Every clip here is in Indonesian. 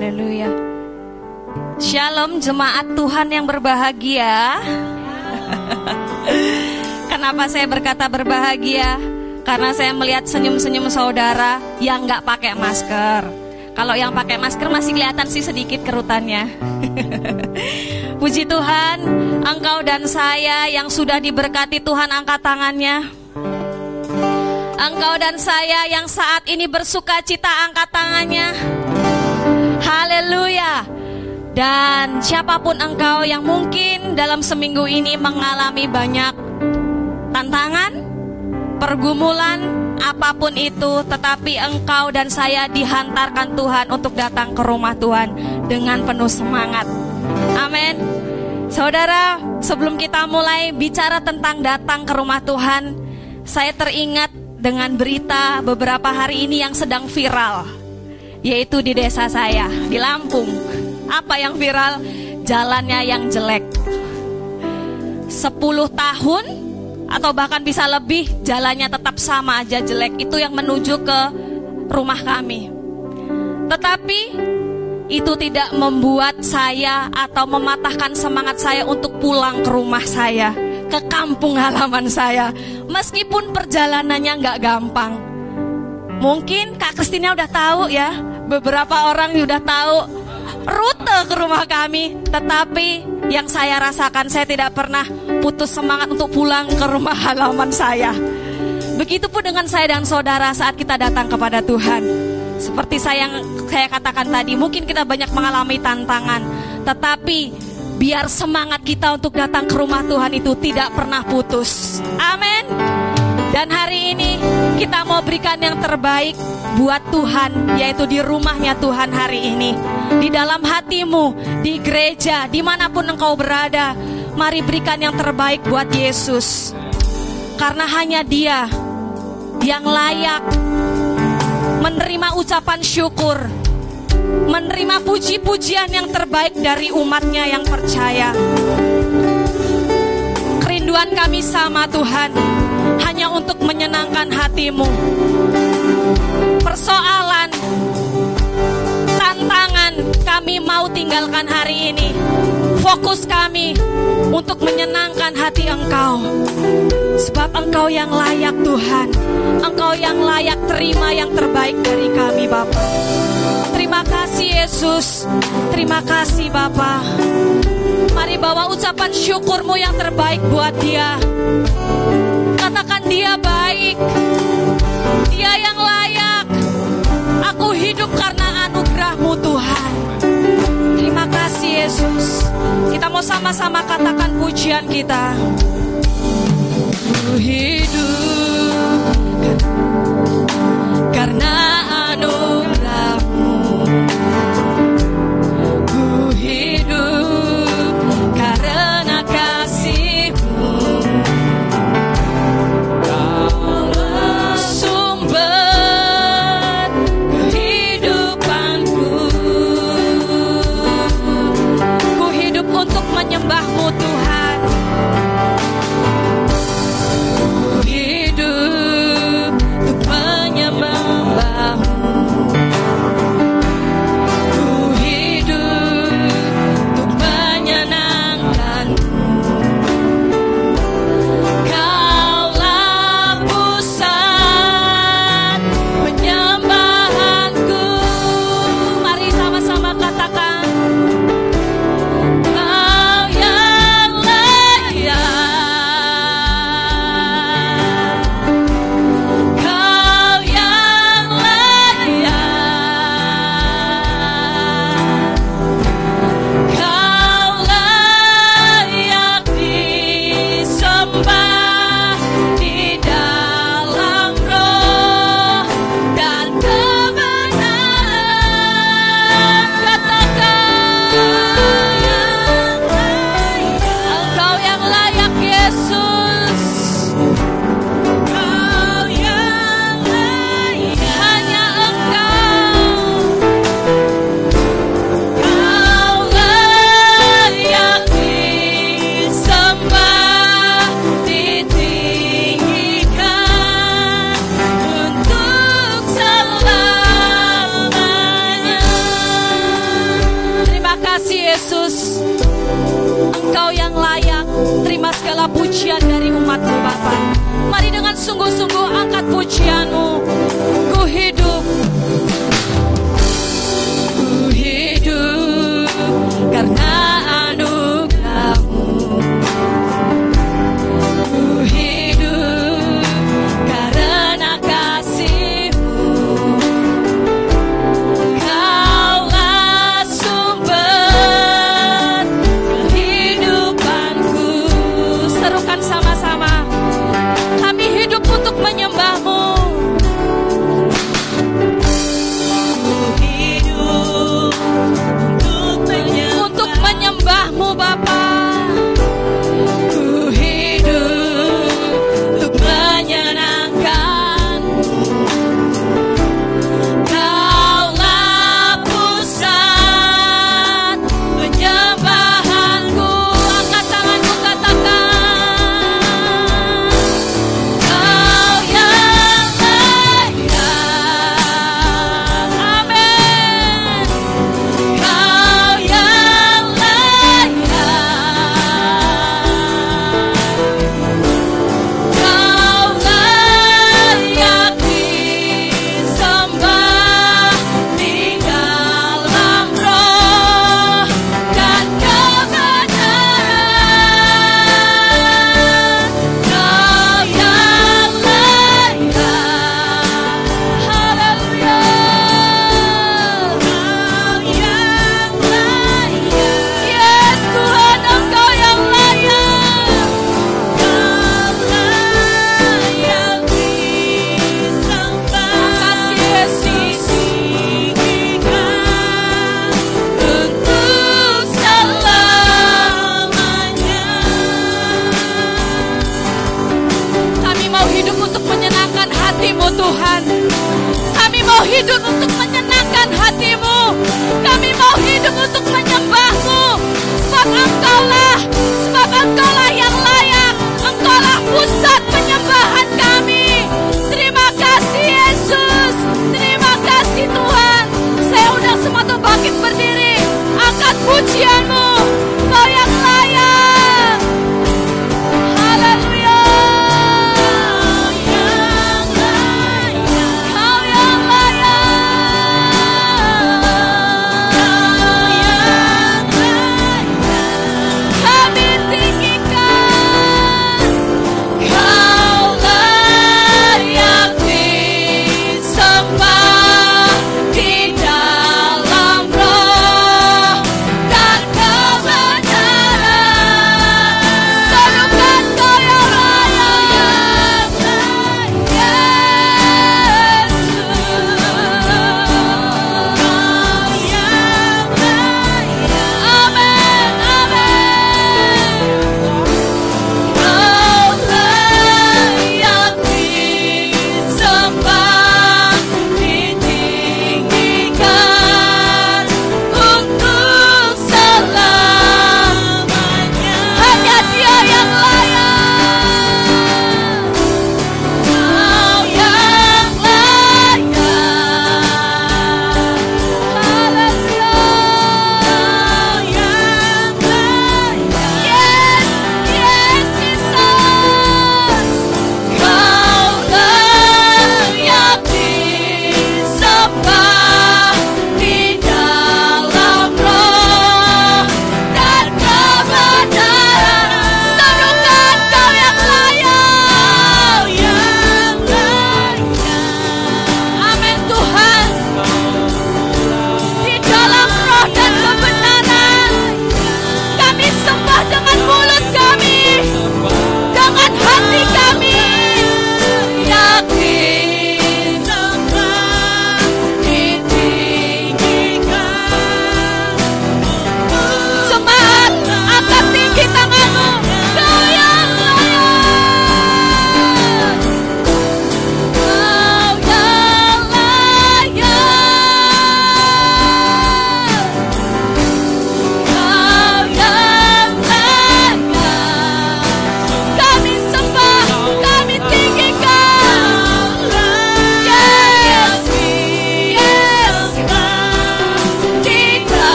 Haleluya. Shalom jemaat Tuhan yang berbahagia. Kenapa saya berkata berbahagia? Karena saya melihat senyum-senyum saudara yang nggak pakai masker. Kalau yang pakai masker masih kelihatan sih sedikit kerutannya. Puji Tuhan, engkau dan saya yang sudah diberkati Tuhan angkat tangannya. Engkau dan saya yang saat ini bersuka cita angkat tangannya. Haleluya. Dan siapa pun engkau yang mungkin dalam seminggu ini mengalami banyak tantangan, pergumulan, apa pun itu, tetapi engkau dan saya dihantarkan Tuhan untuk datang ke rumah Tuhan dengan penuh semangat. Amin. Saudara, sebelum kita mulai bicara tentang datang ke rumah Tuhan, saya teringat dengan berita beberapa hari ini yang sedang viral, yaitu di desa saya, di Lampung. Apa yang viral? Jalannya yang jelek. 10 tahun atau bahkan bisa lebih jalannya tetap sama aja jelek. Itu yang menuju ke rumah kami. Tetapi itu tidak membuat saya atau mematahkan semangat saya untuk pulang ke rumah saya ke kampung halaman saya. Meskipun perjalanannya nggak gampang. Mungkin Kak Kristina udah tahu ya, beberapa orang udah tahu rute ke rumah kami. Tetapi yang saya rasakan saya tidak pernah putus semangat untuk pulang ke rumah halaman saya. Begitupun dengan saya dan saudara saat kita datang kepada Tuhan. Seperti saya yang saya katakan tadi, mungkin kita banyak mengalami tantangan, tetapi biar semangat kita untuk datang ke rumah Tuhan itu tidak pernah putus. Amin. Dan hari ini kita mau berikan yang terbaik buat Tuhan, yaitu di rumahnya Tuhan hari ini. Di dalam hatimu, di gereja, di mana pun engkau berada, mari berikan yang terbaik buat Yesus. Karena hanya dia yang layak menerima ucapan syukur menerima puji-pujian yang terbaik dari umatnya yang percaya. Kerinduan kami sama Tuhan hanya untuk menyenangkan hatimu. Persoalan, tantangan kami mau tinggalkan hari ini. Fokus kami untuk menyenangkan hati Engkau. Sebab Engkau yang layak Tuhan. Engkau yang layak terima yang terbaik dari kami Bapak. Terima kasih Yesus. Terima kasih Bapa. Mari bawa ucapan syukurmu yang terbaik buat dia. Dia baik. Dia yang layak. Aku hidup karena anugerahmu Tuhan. Terima kasih Yesus. Kita mau sama-sama katakan pujian kita. Ku hidup karena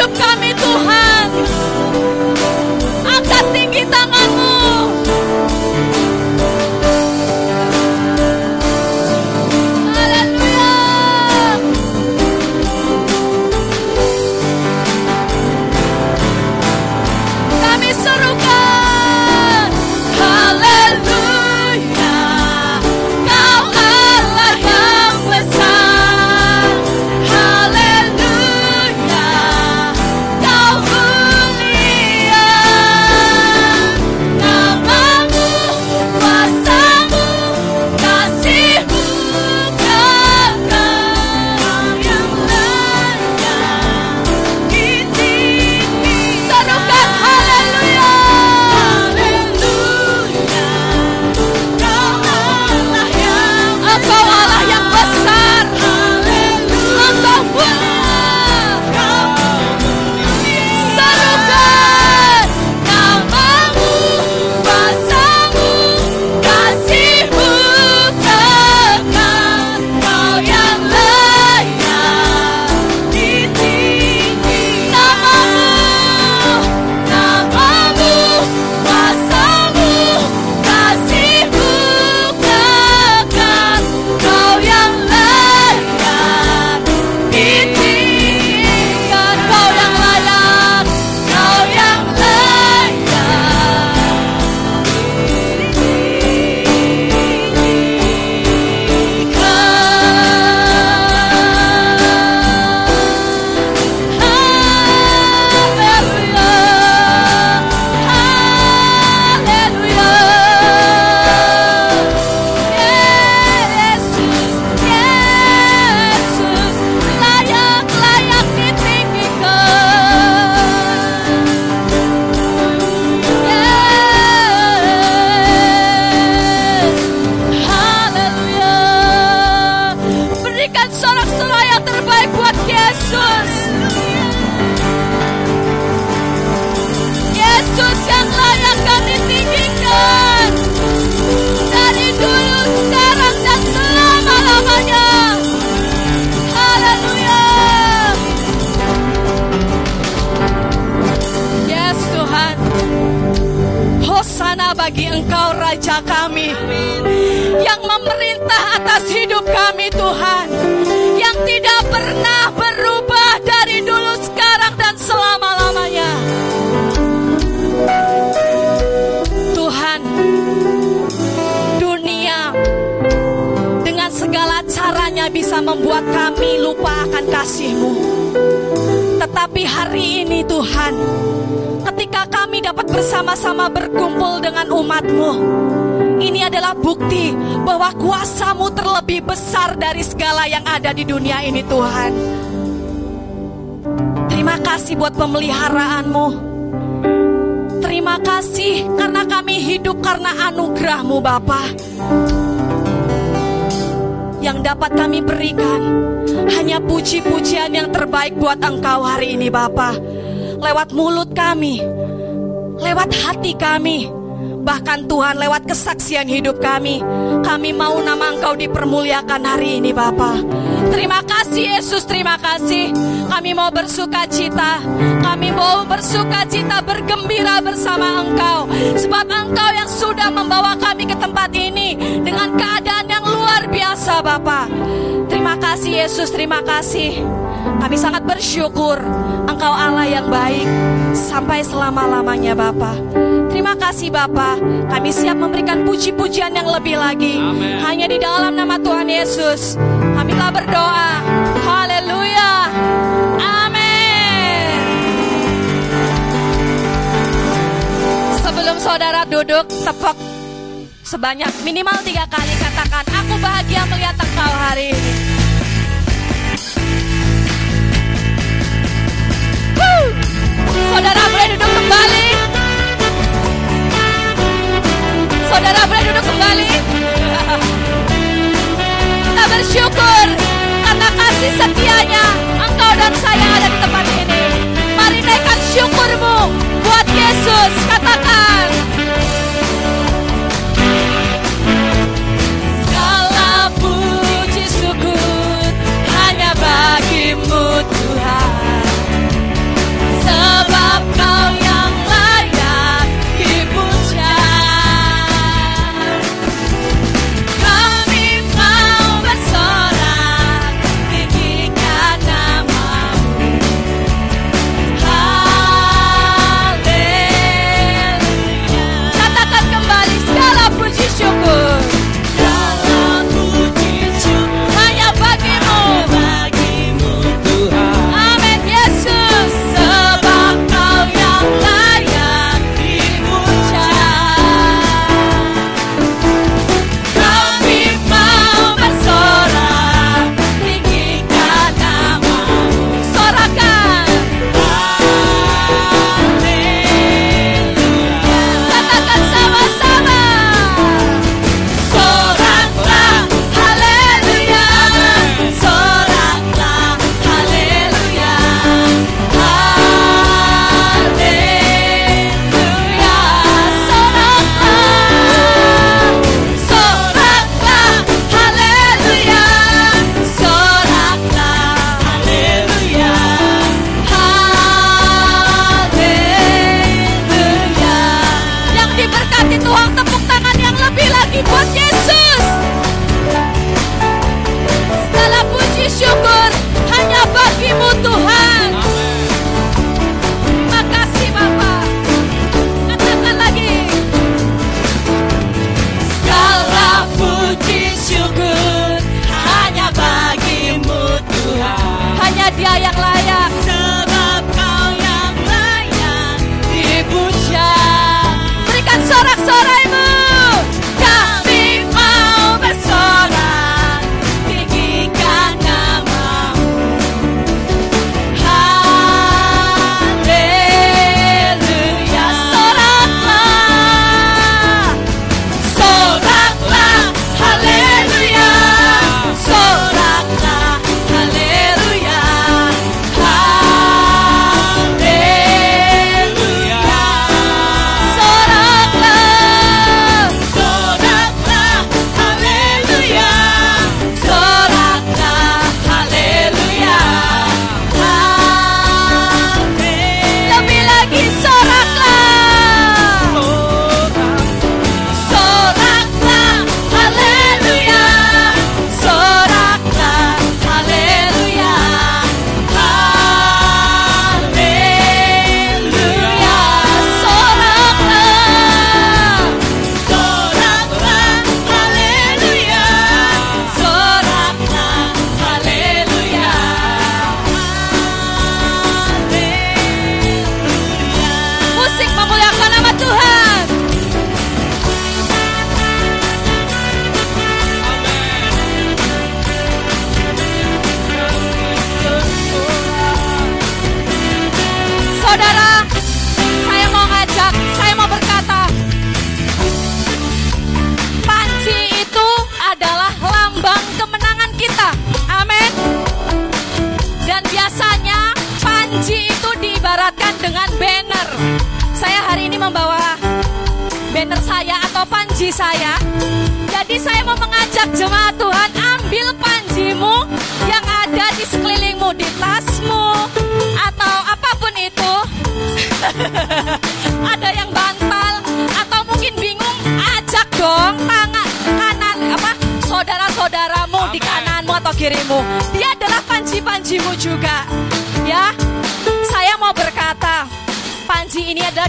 to come ada di dunia ini Tuhan. Terima kasih buat pemeliharaanmu. Terima kasih karena kami hidup karena anugerahmu Bapa. Yang dapat kami berikan hanya puji-pujian yang terbaik buat Engkau hari ini Bapa. Lewat mulut kami, lewat hati kami, bahkan Tuhan lewat kesaksian hidup kami, kami mau nama Engkau dipermuliakan hari ini Bapak. Terima kasih Yesus, terima kasih. Kami mau bersuka cita. Kami mau bersuka cita bergembira bersama Engkau. Sebab Engkau yang sudah membawa kami ke tempat Yesus terima kasih Kami sangat bersyukur Engkau Allah yang baik Sampai selama-lamanya Bapa. Terima kasih Bapa. Kami siap memberikan puji-pujian yang lebih lagi Amen. Hanya di dalam nama Tuhan Yesus Kami telah berdoa Haleluya Amin Sebelum saudara duduk Tepuk sebanyak minimal tiga kali Katakan aku bahagia melihat engkau hari ini Saudara boleh duduk kembali. Saudara boleh duduk kembali. Kita bersyukur karena kasih setianya engkau dan saya ada di tempat ini. Mari naikkan syukurmu buat Yesus. Katakan. Segala puji syukur hanya bagimu. Call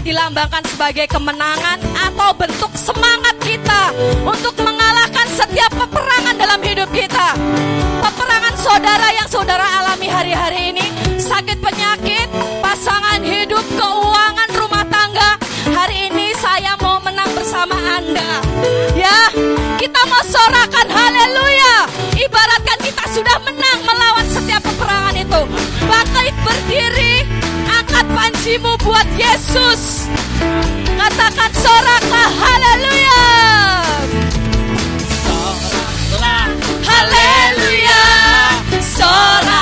dilambangkan sebagai kemenangan atau bentuk semangat kita untuk mengalahkan setiap peperangan dalam hidup kita. Peperangan saudara yang saudara alami hari-hari ini, sakit penyakit, pasangan hidup, keuangan rumah tangga, hari ini saya mau menang bersama Anda. Ya, kita mau sorakan panjimu buat Yesus. Katakan soraklah haleluya. Soraklah Haleluya. Soraklah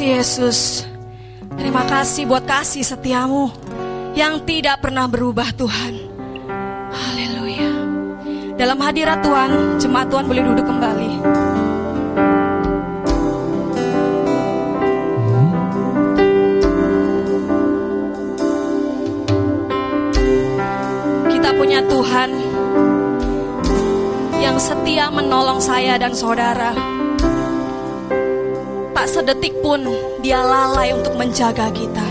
kasih Yesus. Terima kasih buat kasih setiamu yang tidak pernah berubah Tuhan. Haleluya. Dalam hadirat Tuhan, jemaat Tuhan boleh duduk kembali. Kita punya Tuhan yang setia menolong saya dan saudara. Tak sedetik pun dia lalai untuk menjaga kita.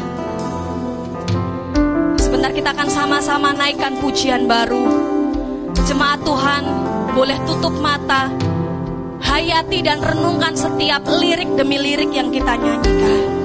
Sebentar kita akan sama-sama naikkan pujian baru. Jemaat Tuhan boleh tutup mata, hayati dan renungkan setiap lirik demi lirik yang kita nyanyikan.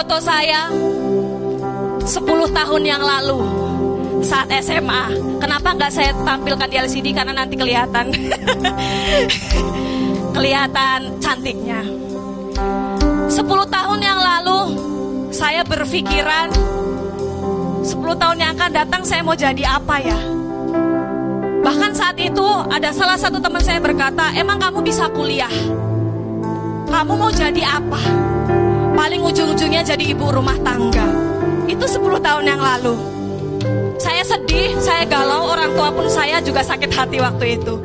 Foto saya 10 tahun yang lalu saat SMA. Kenapa nggak saya tampilkan di LCD karena nanti kelihatan kelihatan cantiknya. 10 tahun yang lalu saya berpikiran 10 tahun yang akan datang saya mau jadi apa ya? Bahkan saat itu ada salah satu teman saya berkata, "Emang kamu bisa kuliah? Kamu mau jadi apa?" Paling ujung-ujungnya jadi ibu rumah tangga. Itu 10 tahun yang lalu. Saya sedih, saya galau, orang tua pun saya juga sakit hati waktu itu.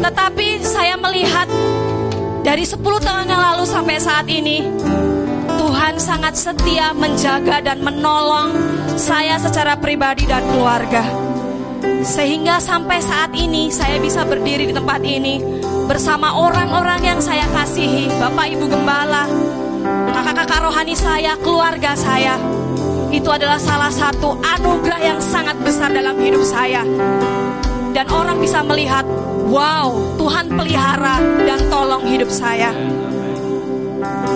Tetapi saya melihat dari 10 tahun yang lalu sampai saat ini, Tuhan sangat setia menjaga dan menolong saya secara pribadi dan keluarga. Sehingga sampai saat ini saya bisa berdiri di tempat ini bersama orang-orang yang saya kasihi, Bapak Ibu Gembala, kakak-kakak rohani saya, keluarga saya. Itu adalah salah satu anugerah yang sangat besar dalam hidup saya. Dan orang bisa melihat, wow, Tuhan pelihara dan tolong hidup saya.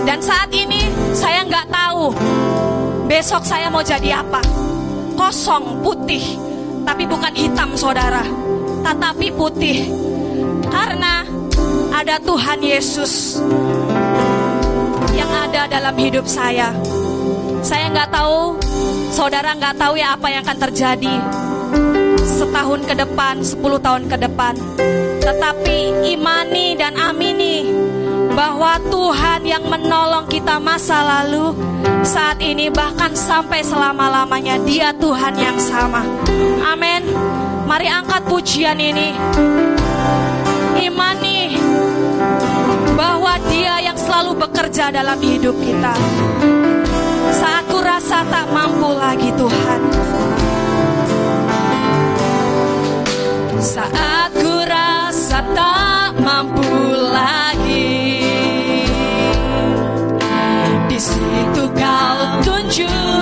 Dan saat ini saya nggak tahu besok saya mau jadi apa. Kosong, putih, tapi bukan hitam saudara, tetapi putih. Karena ada Tuhan Yesus yang ada dalam hidup saya. Saya nggak tahu, saudara nggak tahu ya apa yang akan terjadi setahun ke depan, 10 tahun ke depan. Tetapi imani dan amini bahwa Tuhan yang menolong kita masa lalu, saat ini bahkan sampai selama-lamanya dia Tuhan yang sama. Amin. Mari angkat pujian ini. Imani bahwa dia selalu bekerja dalam hidup kita. Saat ku rasa tak mampu lagi Tuhan. Saat ku rasa tak mampu lagi Di situ kau tunjukkan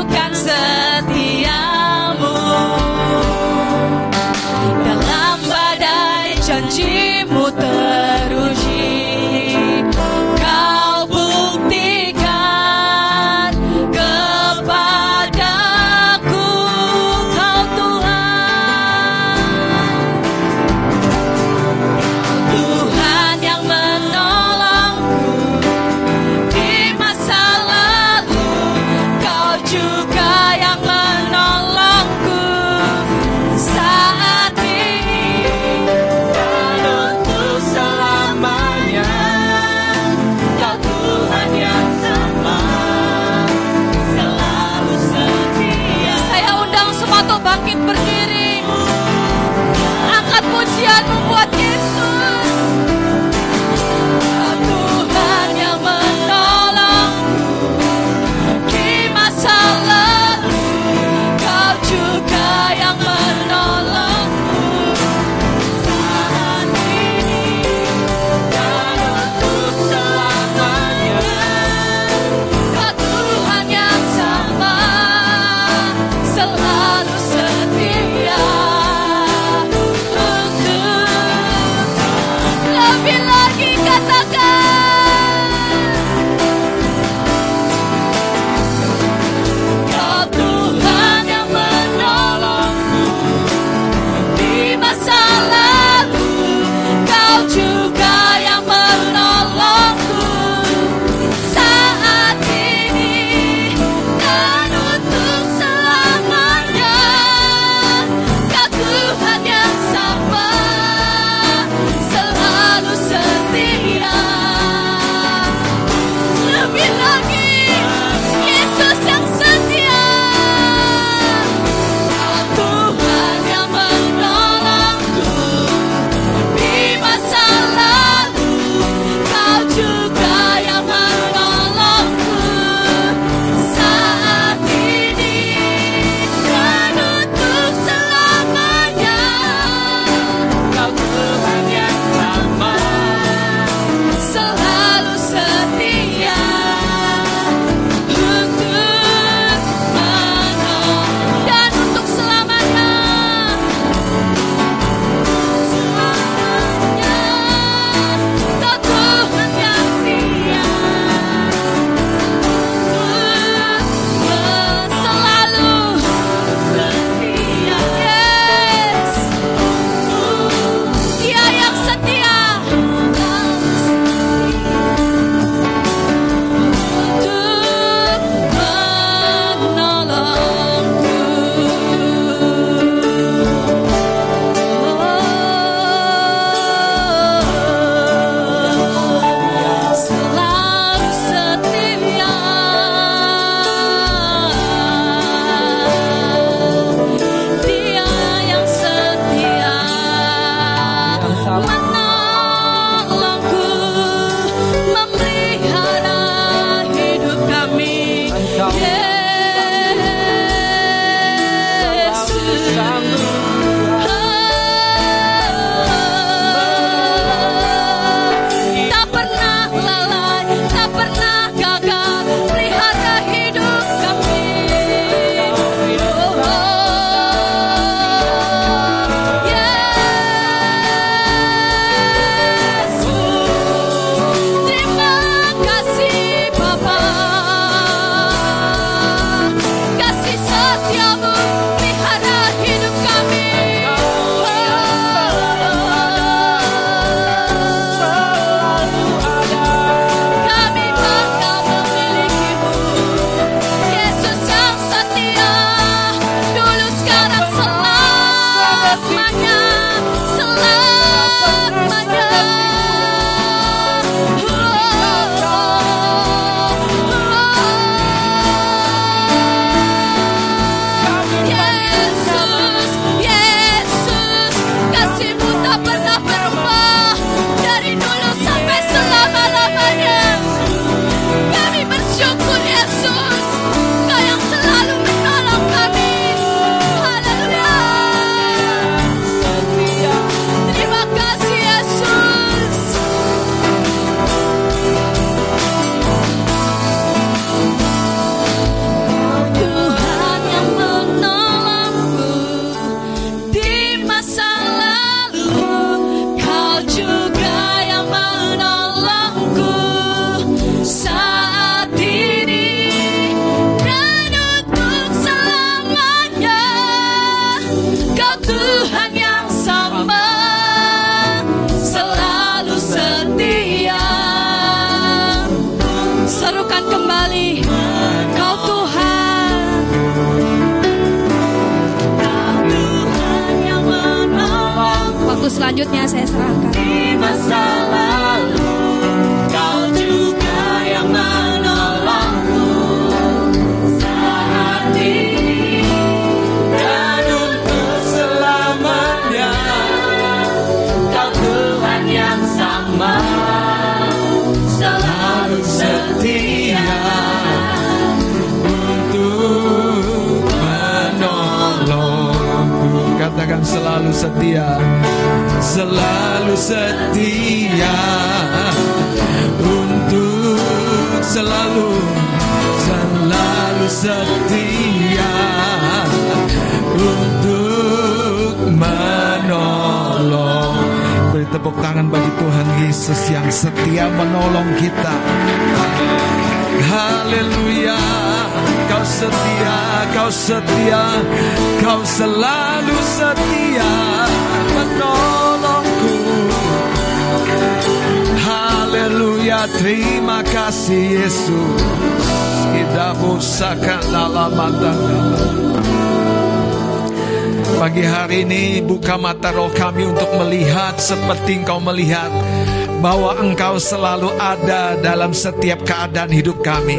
selalu ada dalam setiap keadaan hidup kami.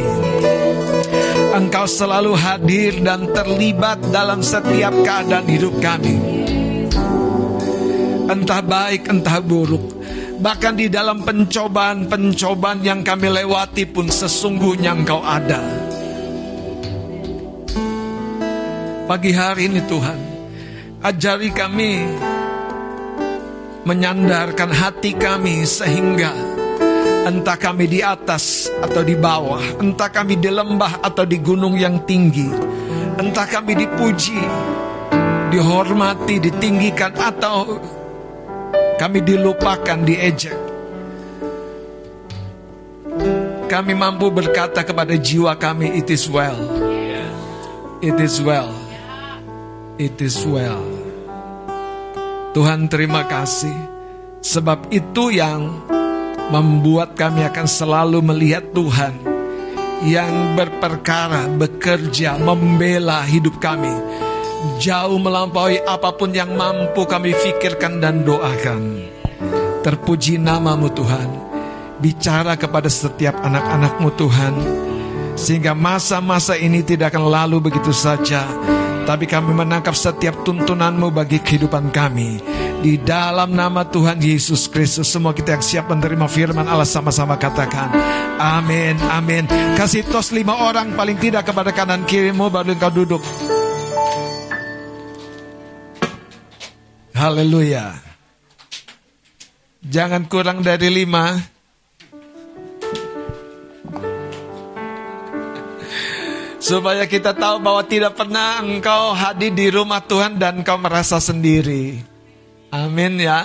Engkau selalu hadir dan terlibat dalam setiap keadaan hidup kami. Entah baik, entah buruk. Bahkan di dalam pencobaan-pencobaan yang kami lewati pun sesungguhnya engkau ada. Pagi hari ini Tuhan, ajari kami menyandarkan hati kami sehingga entah kami di atas atau di bawah, entah kami di lembah atau di gunung yang tinggi, entah kami dipuji, dihormati, ditinggikan atau kami dilupakan, diejek. Kami mampu berkata kepada jiwa kami, it is well. It is well. It is well. Tuhan terima kasih Sebab itu yang membuat kami akan selalu melihat Tuhan Yang berperkara, bekerja, membela hidup kami. Jauh melampaui apa pun yang mampu kami pikirkan dan doakan. Terpuji namamu Tuhan. Bicara kepada setiap anak-anakmu Tuhan Sehingga masa-masa ini tidak akan lalu begitu saja tapi kami menangkap setiap tuntunanmu bagi kehidupan kami. Di dalam nama Tuhan Yesus Kristus, semua kita yang siap menerima firman Allah sama-sama katakan, amin, amin. Kasih tos lima orang paling tidak kepada kanan kirimu, baru engkau duduk. Haleluya. Jangan kurang dari lima. Supaya kita tahu bahwa tidak pernah engkau hadir di rumah Tuhan dan engkau merasa sendiri. Amin ya.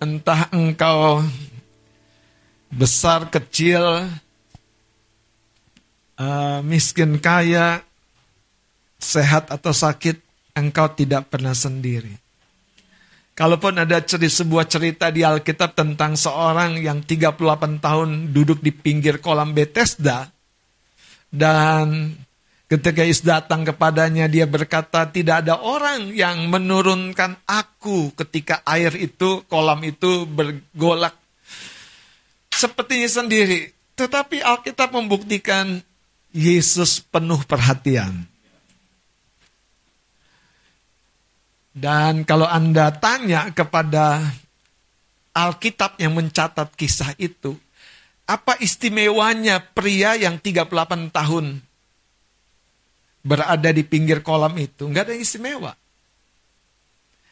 Entah engkau besar, kecil, uh, miskin, kaya, sehat atau sakit, engkau tidak pernah sendiri. Kalaupun ada cerita, sebuah cerita di Alkitab tentang seorang yang 38 tahun duduk di pinggir kolam Bethesda dan Ketika Yesus datang kepadanya, dia berkata, tidak ada orang yang menurunkan aku ketika air itu, kolam itu bergolak sepertinya sendiri. Tetapi Alkitab membuktikan Yesus penuh perhatian. Dan kalau Anda tanya kepada Alkitab yang mencatat kisah itu, apa istimewanya pria yang 38 tahun berada di pinggir kolam itu, nggak ada yang istimewa.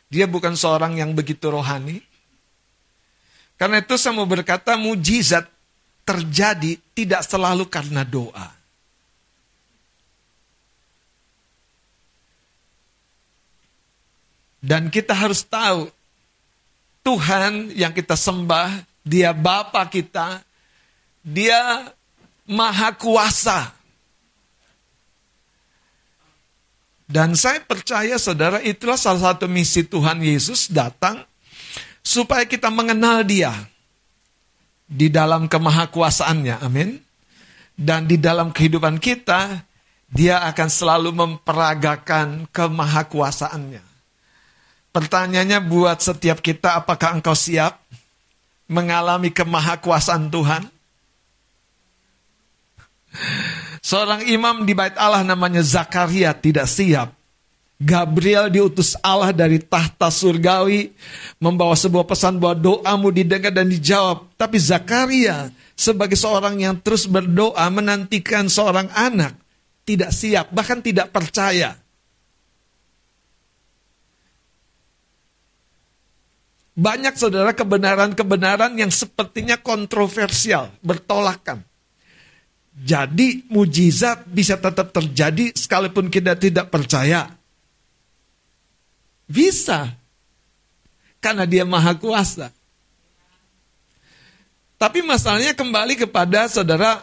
Dia bukan seorang yang begitu rohani. Karena itu saya mau berkata mujizat terjadi tidak selalu karena doa. Dan kita harus tahu Tuhan yang kita sembah, dia Bapa kita, dia maha kuasa. Dan saya percaya saudara itulah salah satu misi Tuhan Yesus datang supaya kita mengenal dia di dalam kemahakuasaannya. Amin. Dan di dalam kehidupan kita dia akan selalu memperagakan kemahakuasaannya. Pertanyaannya buat setiap kita, apakah engkau siap mengalami kemahakuasaan Tuhan? Seorang imam di bait Allah namanya Zakaria tidak siap. Gabriel diutus Allah dari tahta surgawi membawa sebuah pesan bahwa doamu didengar dan dijawab. Tapi Zakaria sebagai seorang yang terus berdoa menantikan seorang anak tidak siap, bahkan tidak percaya. Banyak saudara kebenaran-kebenaran yang sepertinya kontroversial, bertolakan. Jadi mujizat bisa tetap terjadi sekalipun kita tidak percaya. Bisa. Karena dia maha kuasa. Tapi masalahnya kembali kepada saudara,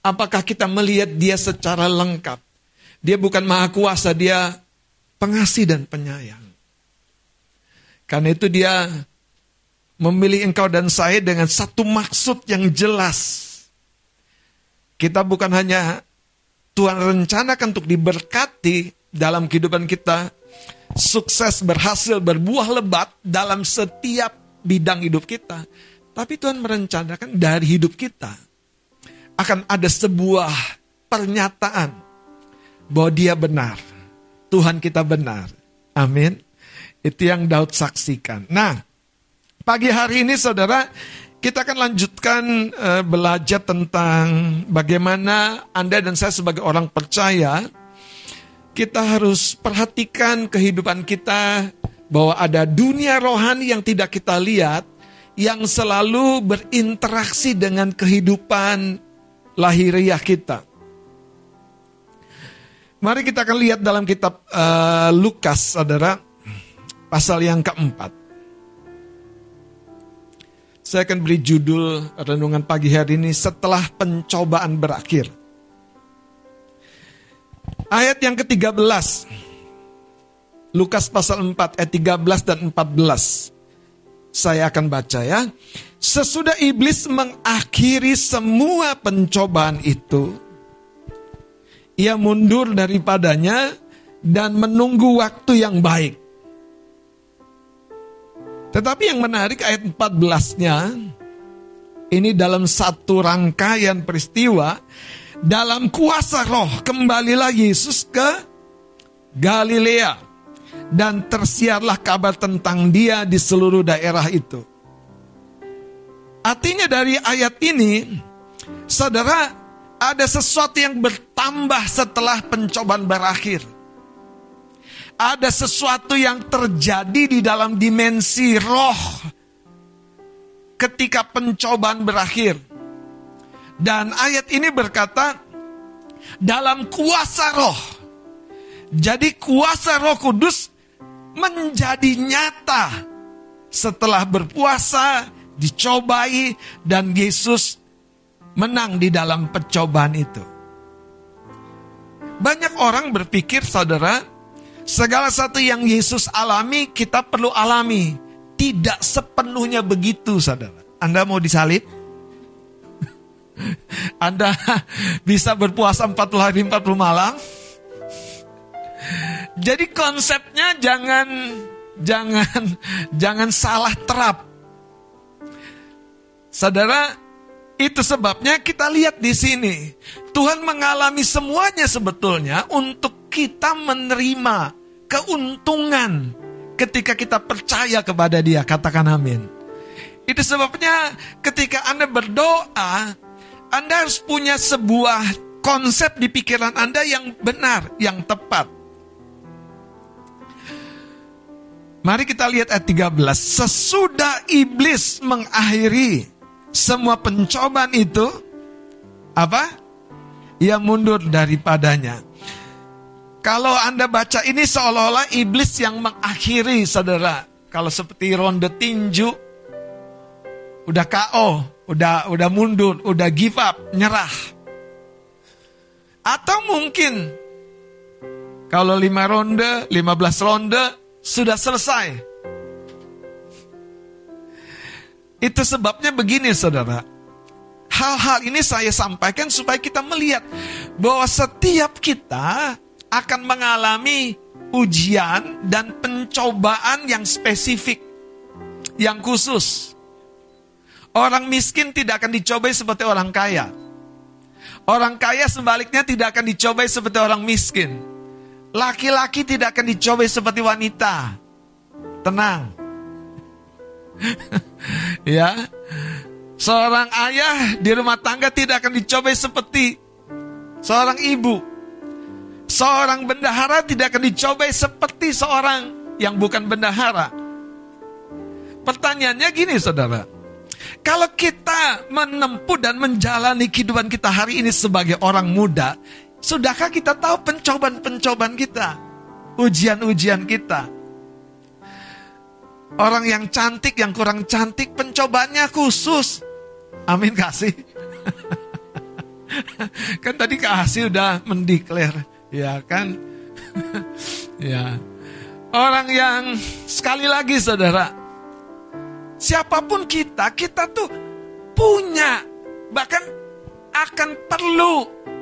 apakah kita melihat dia secara lengkap? Dia bukan maha kuasa, dia pengasih dan penyayang. Karena itu dia memilih engkau dan saya dengan satu maksud yang jelas. Kita bukan hanya Tuhan rencanakan untuk diberkati dalam kehidupan kita, sukses, berhasil, berbuah lebat dalam setiap bidang hidup kita. Tapi Tuhan merencanakan dari hidup kita akan ada sebuah pernyataan bahwa dia benar. Tuhan kita benar. Amin. Itu yang Daud saksikan. Nah, pagi hari ini saudara, kita akan lanjutkan uh, belajar tentang bagaimana Anda dan saya sebagai orang percaya kita harus perhatikan kehidupan kita bahwa ada dunia rohani yang tidak kita lihat yang selalu berinteraksi dengan kehidupan lahiriah kita. Mari kita akan lihat dalam kitab uh, Lukas, saudara, pasal yang keempat. Saya akan beri judul renungan pagi hari ini setelah pencobaan berakhir. Ayat yang ke-13. Lukas pasal 4 ayat 13 dan 14. Saya akan baca ya. Sesudah iblis mengakhiri semua pencobaan itu, ia mundur daripadanya dan menunggu waktu yang baik. Tetapi yang menarik ayat 14-nya, ini dalam satu rangkaian peristiwa, dalam kuasa roh kembalilah Yesus ke Galilea. Dan tersiarlah kabar tentang dia di seluruh daerah itu. Artinya dari ayat ini, saudara, ada sesuatu yang bertambah setelah pencobaan berakhir ada sesuatu yang terjadi di dalam dimensi roh ketika pencobaan berakhir. Dan ayat ini berkata, dalam kuasa roh. Jadi kuasa roh kudus menjadi nyata setelah berpuasa, dicobai, dan Yesus menang di dalam percobaan itu. Banyak orang berpikir, saudara, Segala satu yang Yesus alami, kita perlu alami. Tidak sepenuhnya begitu, saudara. Anda mau disalib? Anda bisa berpuasa 40 hari 40 malam? Jadi konsepnya jangan jangan jangan salah terap. Saudara, itu sebabnya kita lihat di sini. Tuhan mengalami semuanya sebetulnya untuk kita menerima keuntungan ketika kita percaya kepada Dia. Katakan amin. Itu sebabnya ketika Anda berdoa, Anda harus punya sebuah konsep di pikiran Anda yang benar, yang tepat. Mari kita lihat ayat 13. Sesudah iblis mengakhiri semua pencobaan itu apa? Ia mundur daripadanya. Kalau Anda baca ini seolah-olah iblis yang mengakhiri saudara. Kalau seperti ronde tinju, udah KO, udah udah mundur, udah give up, nyerah. Atau mungkin kalau lima ronde, lima belas ronde sudah selesai. Itu sebabnya begini saudara. Hal-hal ini saya sampaikan supaya kita melihat bahwa setiap kita akan mengalami ujian dan pencobaan yang spesifik, yang khusus. Orang miskin tidak akan dicobai seperti orang kaya. Orang kaya sebaliknya tidak akan dicobai seperti orang miskin. Laki-laki tidak akan dicobai seperti wanita. Tenang. ya. Seorang ayah di rumah tangga tidak akan dicobai seperti seorang ibu. Seorang bendahara tidak akan dicobai seperti seorang yang bukan bendahara. Pertanyaannya gini saudara. Kalau kita menempuh dan menjalani kehidupan kita hari ini sebagai orang muda, sudahkah kita tahu pencobaan-pencobaan kita? Ujian-ujian kita. Orang yang cantik, yang kurang cantik, pencobanya khusus. Amin kasih. kan tadi kasih udah mendeklar, ya kan? ya. Orang yang sekali lagi saudara, siapa pun kita, kita tuh punya bahkan akan perlu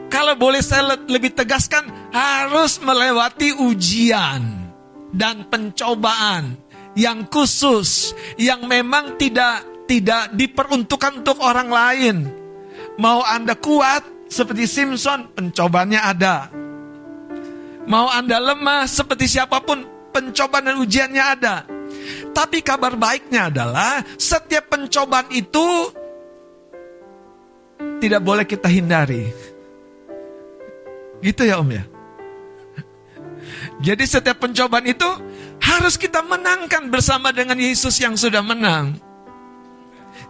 kalau boleh saya lebih tegaskan harus melewati ujian dan pencobaan yang khusus yang memang tidak tidak diperuntukkan untuk orang lain. Mau Anda kuat seperti Simpson, pencobanya ada. Mau Anda lemah seperti siapa pun, pencobaan dan ujiannya ada. Tapi kabar baiknya adalah setiap pencobaan itu tidak boleh kita hindari. Gitu ya Om ya. Jadi setiap pencobaan itu harus kita menangkan bersama dengan Yesus yang sudah menang.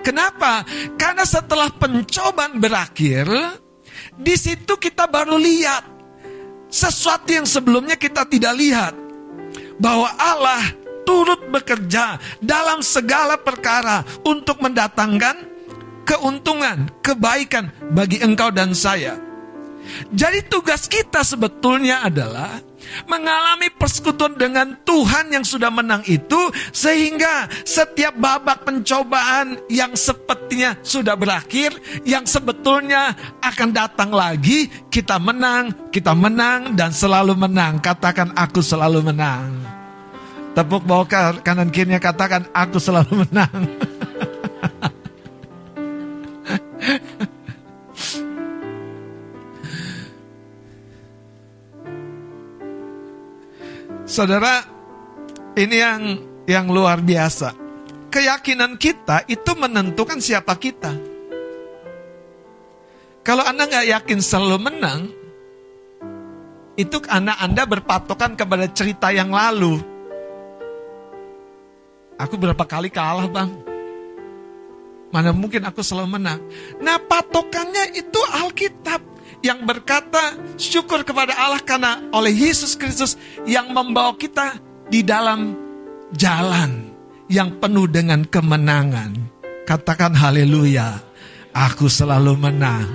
Kenapa? Karena setelah pencobaan berakhir, di situ kita baru lihat sesuatu yang sebelumnya kita tidak lihat. Bahwa Allah turut bekerja dalam segala perkara untuk mendatangkan keuntungan, kebaikan bagi engkau dan saya. Jadi tugas kita sebetulnya adalah mengalami persekutuan dengan Tuhan yang sudah menang itu sehingga setiap babak pencobaan yang sepertinya sudah berakhir yang sebetulnya akan datang lagi kita menang, kita menang dan selalu menang. Katakan aku selalu menang. Tepuk bawah kanan kirinya katakan aku selalu menang. Saudara, ini yang yang luar biasa. Keyakinan kita itu menentukan siapa kita. Kalau Anda nggak yakin selalu menang, itu anak Anda berpatokan kepada cerita yang lalu. Aku berapa kali kalah bang? Mana mungkin aku selalu menang. Nah patokannya itu Alkitab yang berkata syukur kepada Allah karena oleh Yesus Kristus yang membawa kita di dalam jalan yang penuh dengan kemenangan. Katakan haleluya. Aku selalu menang.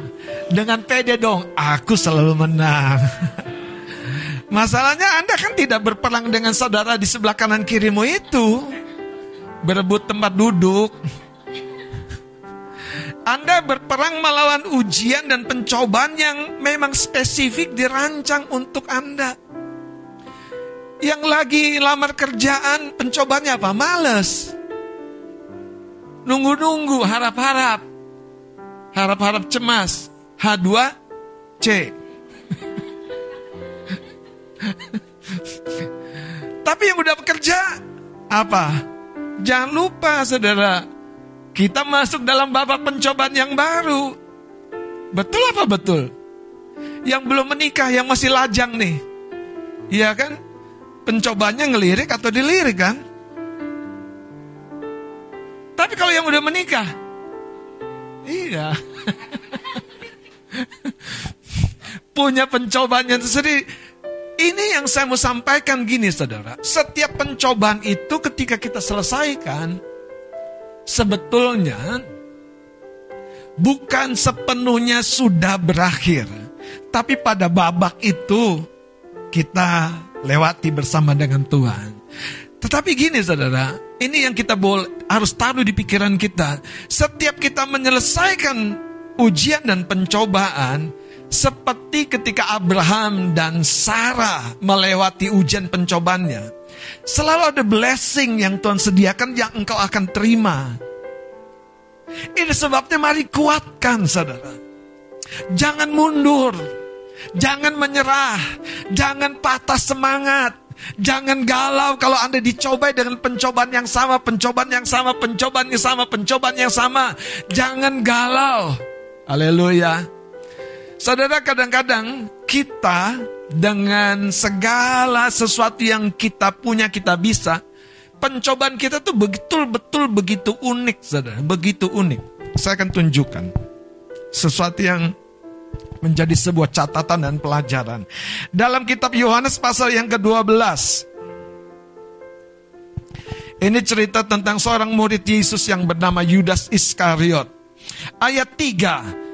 Dengan pede dong, aku selalu menang. Masalahnya Anda kan tidak berperang dengan saudara di sebelah kanan kirimu itu. Berebut tempat duduk. Anda berperang melawan ujian dan pencobaan yang memang spesifik dirancang untuk Anda. Yang lagi lamar kerjaan, pencobanya apa? Males. Nunggu-nunggu, harap-harap. Harap-harap cemas. H2C. Tapi yang udah bekerja, apa? Jangan lupa saudara, kita masuk dalam babak pencobaan yang baru. Betul apa betul? Yang belum menikah, yang masih lajang nih. Iya kan? Pencobanya ngelirik atau dilirik kan? Tapi kalau yang udah menikah, iya. Punya pencobaan yang tersendiri. Ini yang saya mau sampaikan gini saudara. Setiap pencobaan itu ketika kita selesaikan, sebetulnya bukan sepenuhnya sudah berakhir, tapi pada babak itu kita lewati bersama dengan Tuhan. Tetapi gini saudara, ini yang kita boleh, harus taruh di pikiran kita. Setiap kita menyelesaikan ujian dan pencobaan, Seperti ketika Abraham dan Sarah melewati ujian pencobannya. Selalu ada blessing yang Tuhan sediakan yang engkau akan terima. Ini sebabnya mari kuatkan saudara. Jangan mundur. Jangan menyerah. Jangan patah semangat. Jangan galau kalau Anda dicobai dengan pencobaan yang sama, pencobaan yang sama, pencobaan yang sama, pencobaan yang sama. Jangan galau. Haleluya. Saudara, kadang-kadang kita dengan segala sesuatu yang kita punya, kita bisa, pencobaan kita tuh betul-betul begitu unik, saudara. Begitu unik. Saya akan tunjukkan sesuatu yang menjadi sebuah catatan dan pelajaran. Dalam kitab Yohanes pasal yang ke-12. Ini cerita tentang seorang murid Yesus yang bernama Yudas Iskariot. Ayat 3.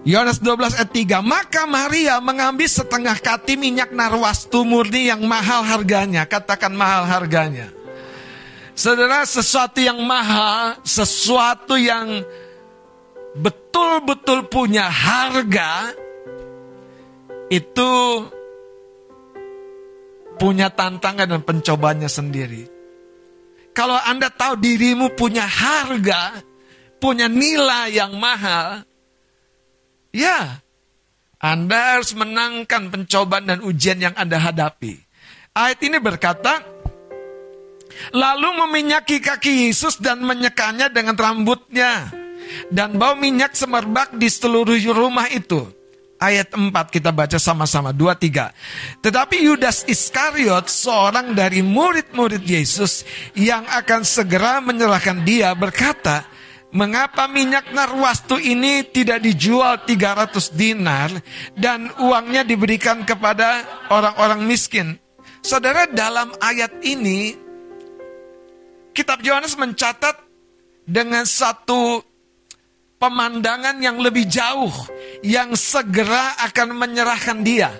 Yohanes 12 ayat 3. Maka Maria mengambil setengah kati minyak narwastu murni yang mahal harganya. Katakan mahal harganya. Saudara, sesuatu yang mahal, sesuatu yang betul-betul punya harga, itu punya tantangan dan pencobanya sendiri. Kalau Anda tahu dirimu punya harga, punya nilai yang mahal, ya, Anda harus menangkan pencobaan dan ujian yang Anda hadapi. Ayat ini berkata, lalu meminyaki kaki Yesus dan menyekanya dengan rambutnya. Dan bau minyak semerbak di seluruh rumah itu ayat 4 kita baca sama-sama 2 3. Tetapi Yudas Iskariot seorang dari murid-murid Yesus yang akan segera menyerahkan dia berkata, Mengapa minyak narwastu ini tidak dijual 300 dinar dan uangnya diberikan kepada orang-orang miskin? Saudara dalam ayat ini Kitab Yohanes mencatat dengan satu pemandangan yang lebih jauh yang segera akan menyerahkan dia.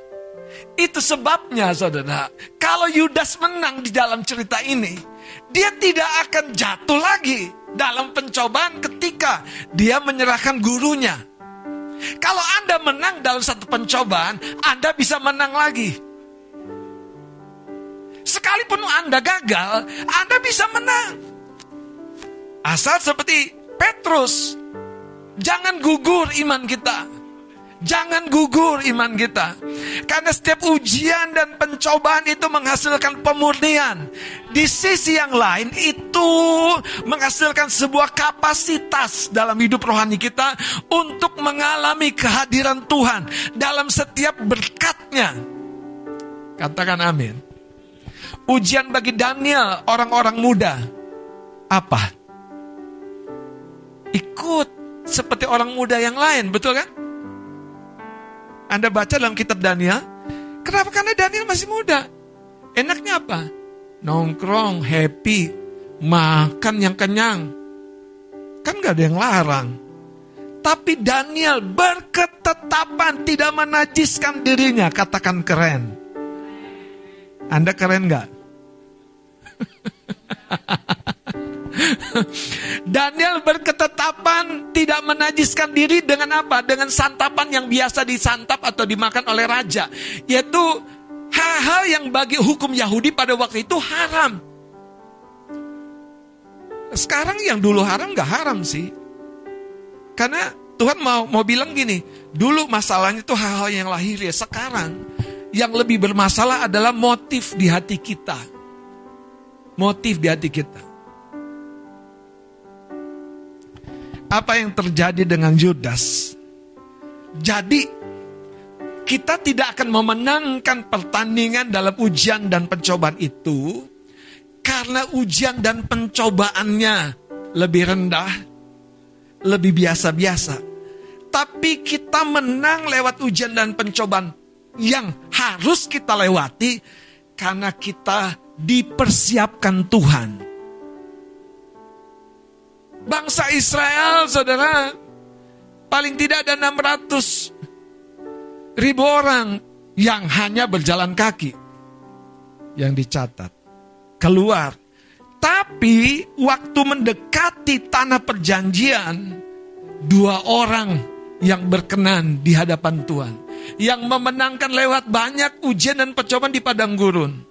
Itu sebabnya saudara, kalau Yudas menang di dalam cerita ini, dia tidak akan jatuh lagi dalam pencobaan ketika dia menyerahkan gurunya. Kalau Anda menang dalam satu pencobaan, Anda bisa menang lagi. Sekalipun Anda gagal, Anda bisa menang. Asal seperti Petrus Jangan gugur iman kita. Jangan gugur iman kita. Karena setiap ujian dan pencobaan itu menghasilkan pemurnian. Di sisi yang lain itu menghasilkan sebuah kapasitas dalam hidup rohani kita untuk mengalami kehadiran Tuhan dalam setiap berkatnya. Katakan amin. Ujian bagi Daniel orang-orang muda. Apa? Ikut seperti orang muda yang lain, betul kan? Anda baca dalam kitab Daniel, kenapa? Karena Daniel masih muda. Enaknya apa? Nongkrong, happy, makan yang kenyang. Kan gak ada yang larang. Tapi Daniel berketetapan tidak menajiskan dirinya. Katakan keren. Anda keren gak? Daniel berketetapan tidak menajiskan diri dengan apa? Dengan santapan yang biasa disantap atau dimakan oleh raja. Yaitu hal-hal yang bagi hukum Yahudi pada waktu itu haram. Sekarang yang dulu haram gak haram sih. Karena Tuhan mau mau bilang gini, dulu masalahnya itu hal-hal yang lahir ya. Sekarang yang lebih bermasalah adalah motif di hati kita. Motif di hati kita. Apa yang terjadi dengan Judas. Jadi, kita tidak akan memenangkan pertandingan dalam ujian dan pencobaan itu karena ujian dan pencobaannya lebih rendah, lebih biasa-biasa. Tapi kita menang lewat ujian dan pencobaan yang harus kita lewati karena kita dipersiapkan Tuhan Bangsa Israel, saudara, paling tidak ada 600 ribu orang yang hanya berjalan kaki. Yang dicatat. Keluar. Tapi waktu mendekati tanah perjanjian, dua orang yang berkenan di hadapan Tuhan. yang memenangkan lewat banyak ujian dan percobaan di padang gurun.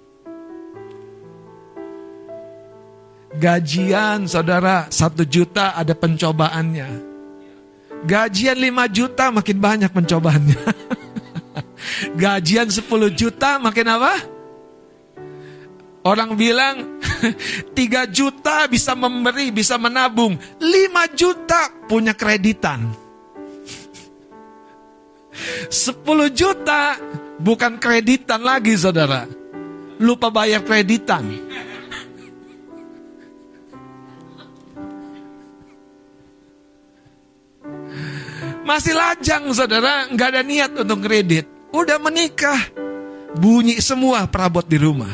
Gajian saudara satu juta ada pencobaannya. Gajian 5 juta makin banyak pencobaannya. Gajian 10 juta makin apa? Orang bilang 3 juta bisa memberi, bisa menabung. 5 juta punya kreditan. 10 juta bukan kreditan lagi saudara. Lupa bayar kreditan. Masih lajang saudara, nggak ada niat untuk kredit. Udah menikah, bunyi semua perabot di rumah.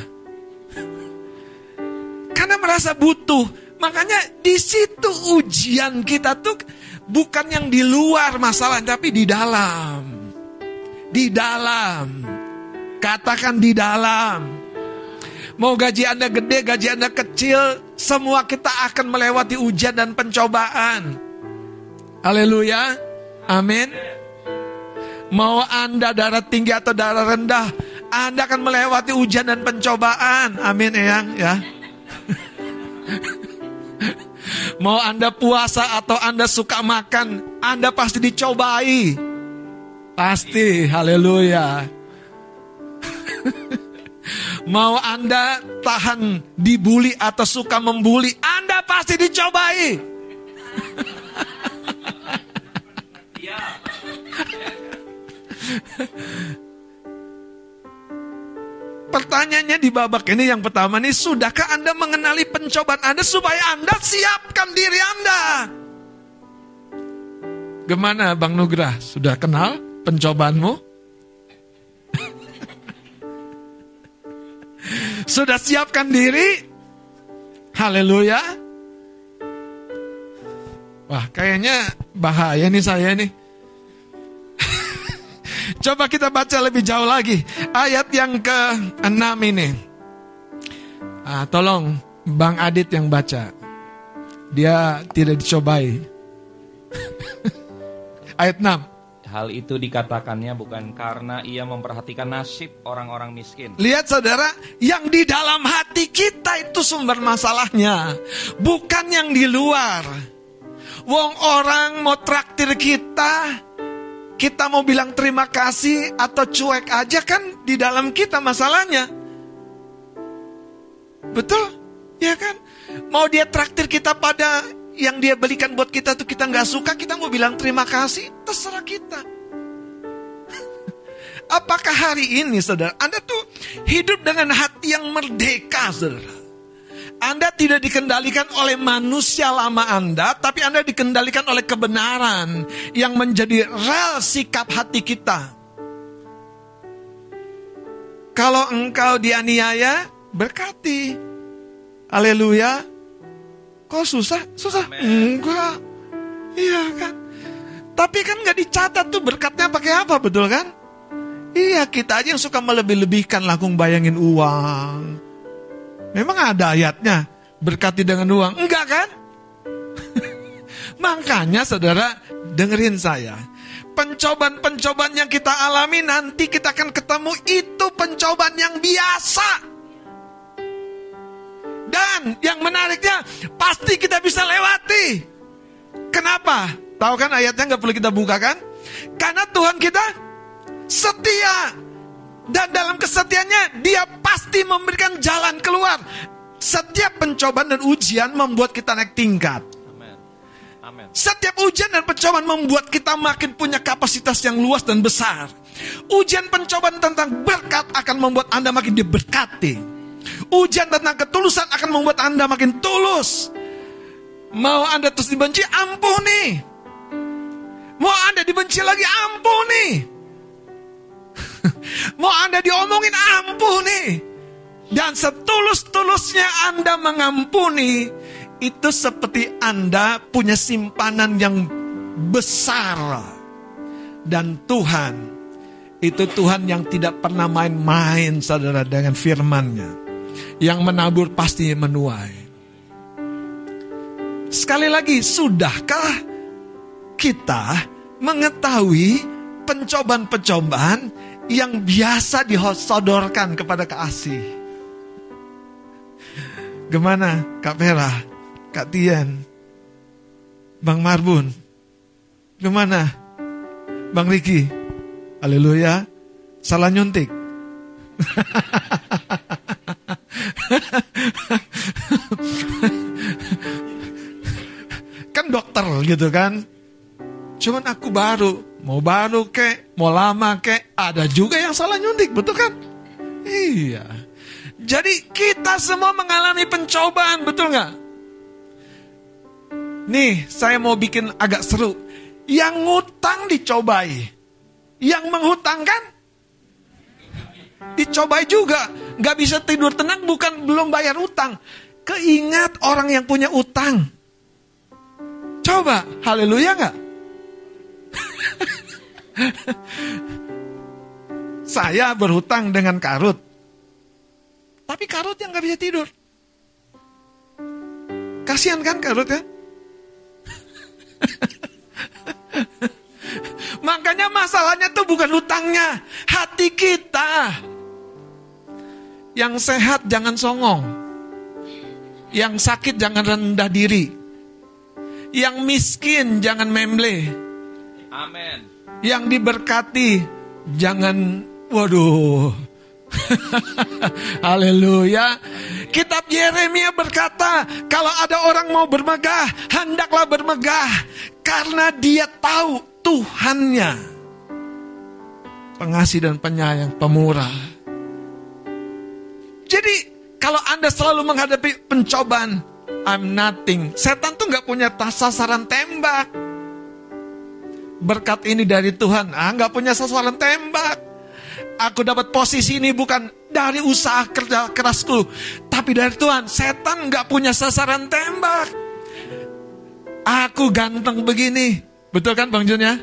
Karena merasa butuh, makanya di situ ujian kita tuh bukan yang di luar masalah, tapi di dalam. Di dalam. Katakan di dalam. Mau gaji Anda gede, gaji Anda kecil, semua kita akan melewati ujian dan pencobaan. Haleluya. Amin. Mau Anda darah tinggi atau darah rendah, Anda akan melewati ujian dan pencobaan. Amin, Eyang, ya. Mau Anda puasa atau Anda suka makan, Anda pasti dicobai. Pasti, haleluya. Mau Anda tahan dibuli atau suka membuli, Anda pasti dicobai. Pertanyaannya di babak ini yang pertama nih, sudahkah Anda mengenali pencobaan Anda supaya Anda siapkan diri Anda? Gimana Bang Nugrah? Sudah kenal pencobaanmu? Sudah siapkan diri? Haleluya. Wah, kayaknya bahaya nih saya nih. Coba kita baca lebih jauh lagi. Ayat yang ke-6 ini. Ah, tolong Bang Adit yang baca. Dia tidak dicobai. Ayat 6. Hal itu dikatakannya bukan karena ia memperhatikan nasib orang-orang miskin. Lihat saudara, yang di dalam hati kita itu sumber masalahnya. Bukan yang di luar. Wong orang mau traktir kita, kita mau bilang terima kasih atau cuek aja kan di dalam kita masalahnya. Betul? Ya kan? Mau dia traktir kita pada yang dia belikan buat kita tuh kita nggak suka, kita mau bilang terima kasih, terserah kita. Apakah hari ini saudara, Anda tuh hidup dengan hati yang merdeka saudara. Anda tidak dikendalikan oleh manusia lama Anda, tapi Anda dikendalikan oleh kebenaran yang menjadi rel sikap hati kita. Kalau engkau dianiaya, berkati. Haleluya. Kok susah? Susah? Enggak. Iya kan? Tapi kan nggak dicatat tuh berkatnya pakai apa, betul kan? Iya, kita aja yang suka melebih-lebihkan langsung bayangin uang. Memang ada ayatnya, berkati dengan uang. Enggak kan? Makanya saudara, dengerin saya. Pencobaan-pencobaan yang kita alami nanti kita akan ketemu itu pencobaan yang biasa. Dan yang menariknya, pasti kita bisa lewati. Kenapa? Tahu kan ayatnya nggak perlu kita buka kan? Karena Tuhan kita setia. Dan dalam kesetiaannya dia pasti memberikan jalan keluar. Setiap pencobaan dan ujian membuat kita naik tingkat. Setiap ujian dan pencobaan membuat kita makin punya kapasitas yang luas dan besar. Ujian pencobaan tentang berkat akan membuat Anda makin diberkati. Ujian tentang ketulusan akan membuat Anda makin tulus. Mau Anda terus dibenci, ampuni. Mau Anda dibenci lagi, ampuni. Mau Anda diomongin, ampuni. Dan setulus-tulusnya Anda mengampuni, itu seperti Anda punya simpanan yang besar. Dan Tuhan, itu Tuhan yang tidak pernah main-main saudara dengan firmannya. Yang menabur pasti menuai. Sekali lagi, sudahkah kita mengetahui pencobaan-pencobaan yang biasa disodorkan kepada kasih. Gimana Kak Vera, Kak Tian, Bang Marbun, gimana Bang Riki? Haleluya, salah nyuntik. kan dokter gitu kan. Cuman aku baru, mau baru kek, mau lama kek, ada juga yang salah nyuntik, betul kan? Iya. Jadi kita semua mengalami pencobaan, betul nggak? Nih, saya mau bikin agak seru. Yang ngutang dicobai. Yang menghutangkan dicobai juga. Nggak bisa tidur tenang bukan belum bayar utang. Keingat orang yang punya utang. Coba, haleluya nggak? Saya berhutang dengan karut. Tapi karut yang nggak bisa tidur. Kasihan kan karut ya? Makanya masalahnya tuh bukan hutangnya, hati kita. Yang sehat jangan songong. Yang sakit jangan rendah diri. Yang miskin jangan memble. Amin. Yang diberkati jangan waduh. Haleluya. Kitab Yeremia berkata, kalau ada orang mau bermegah, hendaklah bermegah karena dia tahu Tuhannya. Pengasih dan penyayang, pemurah. Jadi kalau Anda selalu menghadapi pencobaan, I'm nothing. Setan tuh nggak punya tas sasaran tembak. Berkat ini dari Tuhan, ah nggak punya sasaran tembak. Aku dapat posisi ini bukan dari usaha kerja kerasku, tapi dari Tuhan. Setan nggak punya sasaran tembak. Aku ganteng begini, betul kan Bang Jun ya?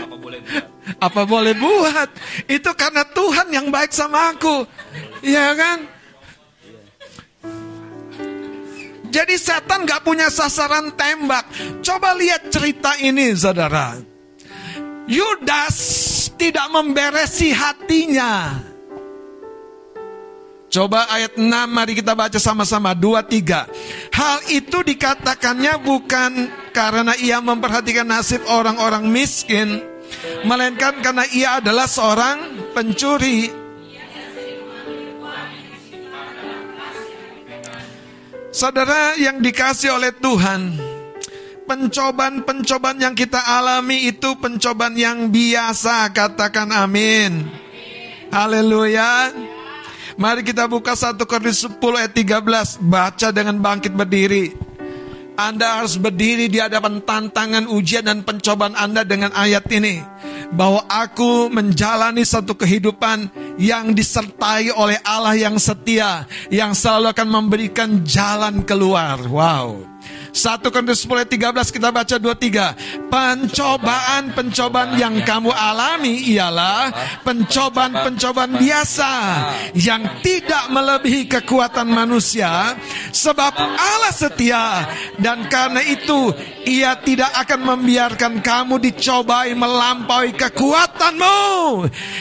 Apa boleh buat? Apa boleh buat? Itu karena Tuhan yang baik sama aku. Iya kan? Jadi setan gak punya sasaran tembak. Coba lihat cerita ini saudara. Yudas tidak memberesi hatinya. Coba ayat 6 mari kita baca sama-sama 2 3. Hal itu dikatakannya bukan karena ia memperhatikan nasib orang-orang miskin, melainkan karena ia adalah seorang pencuri. Saudara yang dikasih oleh Tuhan, pencobaan-pencobaan yang kita alami itu pencobaan yang biasa, katakan amin. Haleluya. Mari kita buka 1 Korintus 10 ayat 13, baca dengan bangkit berdiri. Anda harus berdiri di hadapan tantangan ujian dan pencobaan Anda dengan ayat ini. Bahwa aku menjalani satu kehidupan yang disertai oleh Allah yang setia. Yang selalu akan memberikan jalan keluar. Wow. 1 Korintus 10 ayat 13 kita baca 23. Pencobaan-pencobaan yang kamu alami ialah pencobaan-pencobaan biasa yang tidak melebihi kekuatan manusia sebab Allah setia dan karena itu ia tidak akan membiarkan kamu dicobai melampaui kekuatanmu.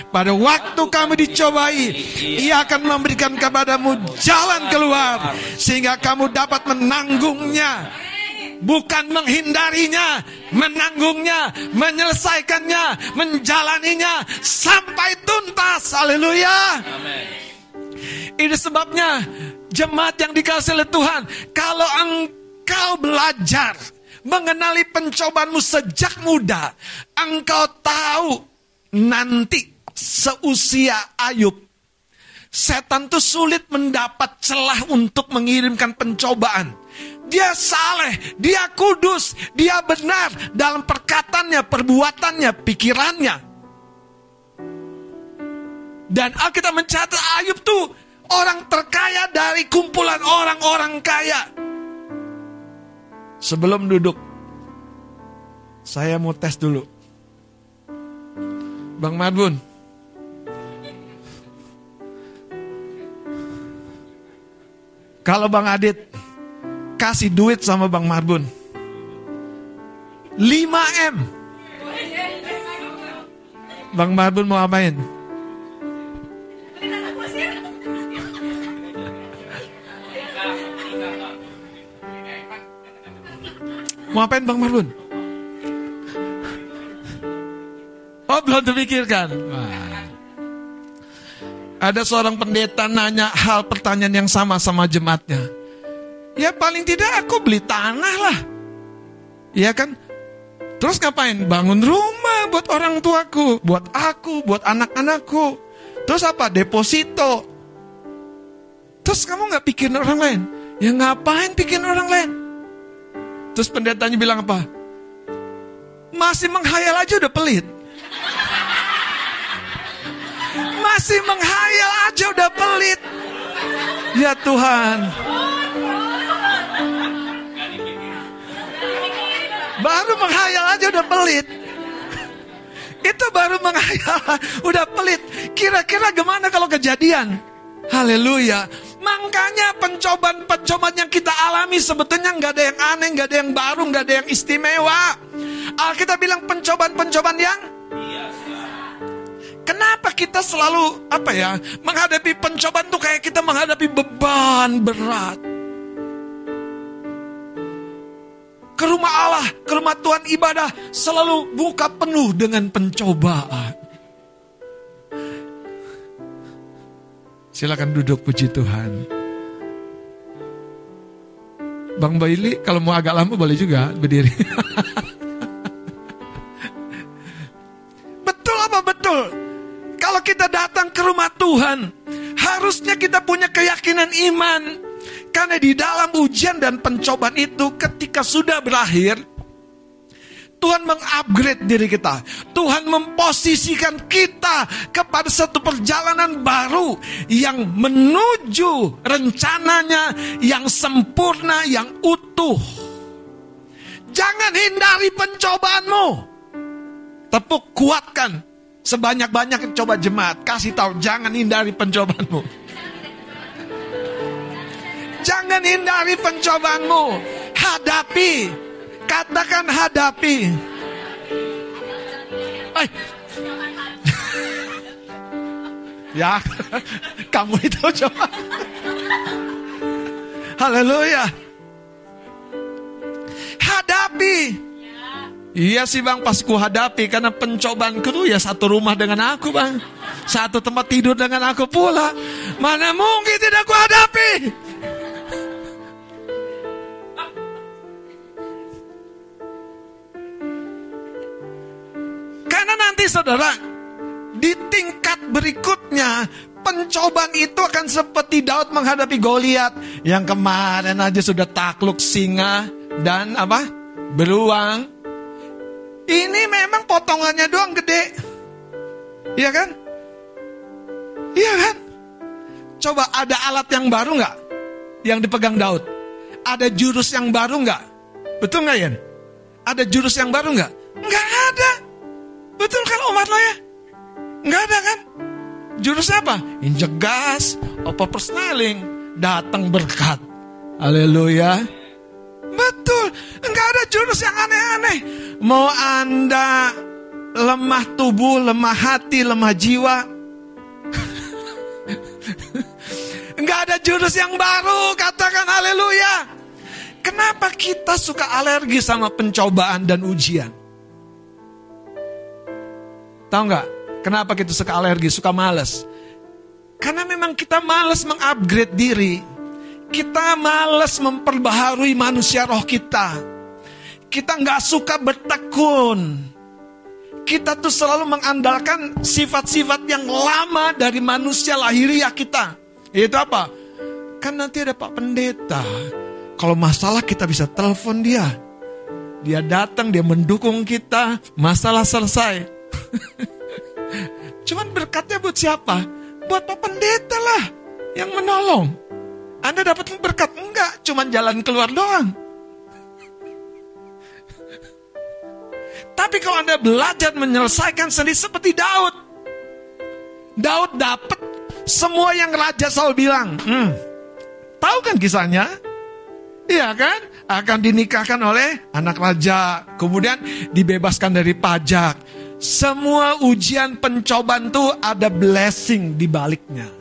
Pada waktu kamu dicobai, ia akan memberikan kepadamu jalan keluar sehingga kamu dapat menanggungnya bukan menghindarinya, menanggungnya, menyelesaikannya, menjalaninya sampai tuntas. Haleluya. Ini sebabnya jemaat yang dikasih oleh Tuhan, kalau engkau belajar mengenali pencobaanmu sejak muda, engkau tahu nanti seusia Ayub Setan tuh sulit mendapat celah untuk mengirimkan pencobaan. Dia saleh, dia kudus, dia benar dalam perkataannya, perbuatannya, pikirannya. Dan Alkitab mencatat Ayub tuh orang terkaya dari kumpulan orang-orang kaya. Sebelum duduk, saya mau tes dulu. Bang Marbun, kalau Bang Adit kasih duit sama Bang Marbun. 5M. Bang Marbun mau apain? Mau apain Bang Marbun? Oh belum terpikirkan. Ada seorang pendeta nanya hal pertanyaan yang sama sama jemaatnya. Ya paling tidak aku beli tanah lah. Iya kan? Terus ngapain? Bangun rumah buat orang tuaku, buat aku, buat anak-anakku. Terus apa? Deposito. Terus kamu nggak pikirin orang lain? Ya ngapain pikirin orang lain? Terus pendetanya bilang apa? Masih menghayal aja udah pelit. Masih menghayal aja udah pelit. Ya Tuhan. Baru menghayal aja udah pelit. Itu baru menghayal, udah pelit. Kira-kira gimana kalau kejadian? Haleluya. Makanya pencobaan-pencobaan yang kita alami sebetulnya nggak ada yang aneh, nggak ada yang baru, nggak ada yang istimewa. Alkitab bilang pencobaan-pencobaan yang Kenapa kita selalu apa ya menghadapi pencobaan tuh kayak kita menghadapi beban berat? Ke rumah Allah, ke rumah Tuhan ibadah selalu buka penuh dengan pencobaan. Silakan duduk puji Tuhan. Bang Baili kalau mau agak lama boleh juga berdiri. betul apa betul? Kalau kita datang ke rumah Tuhan, harusnya kita punya keyakinan iman. Karena di dalam ujian dan pencobaan itu ketika sudah berakhir, Tuhan mengupgrade diri kita. Tuhan memposisikan kita kepada satu perjalanan baru yang menuju rencananya yang sempurna, yang utuh. Jangan hindari pencobaanmu. Tepuk kuatkan sebanyak-banyak coba jemaat. Kasih tahu jangan hindari pencobaanmu. Jangan hindari pencobaanmu. Hadapi Katakan hadapi. Ay. ya, kamu itu coba. Haleluya. Hadapi. Iya sih bang, pas ku hadapi karena pencobaanku tuh ya satu rumah dengan aku bang, satu tempat tidur dengan aku pula. Mana mungkin tidak ku hadapi? Karena nanti saudara, di tingkat berikutnya, pencobaan itu akan seperti Daud menghadapi Goliat yang kemarin aja sudah takluk singa dan apa? Beruang. Ini memang potongannya doang gede. Iya kan? Iya kan? Coba ada alat yang baru nggak? Yang dipegang Daud. Ada jurus yang baru nggak? Betul nggak Yan? Ada jurus yang baru nggak? Nggak ada. Betul kan umat lo ya? Nggak ada kan? Jurusnya apa? Injek gas, apa persneling, datang berkat. Haleluya. Betul, nggak ada jurus yang aneh-aneh. Mau anda lemah tubuh, lemah hati, lemah jiwa. Nggak ada jurus yang baru, katakan haleluya. Kenapa kita suka alergi sama pencobaan dan ujian? Tahu nggak? Kenapa kita suka alergi, suka males? Karena memang kita males mengupgrade diri. Kita males memperbaharui manusia roh kita. Kita nggak suka bertekun. Kita tuh selalu mengandalkan sifat-sifat yang lama dari manusia lahiriah kita. Itu apa? Kan nanti ada Pak Pendeta. Kalau masalah kita bisa telepon dia. Dia datang, dia mendukung kita, masalah selesai. Cuman berkatnya buat siapa? Buat Pak Pendeta lah yang menolong. Anda dapat berkat enggak? Cuman jalan keluar doang. Tapi kalau Anda belajar menyelesaikan sendiri seperti Daud. Daud dapat semua yang Raja Saul bilang. Hmm, tahu kan kisahnya? Iya kan? Akan dinikahkan oleh anak raja. Kemudian dibebaskan dari pajak. Semua ujian pencobaan tuh ada blessing di baliknya.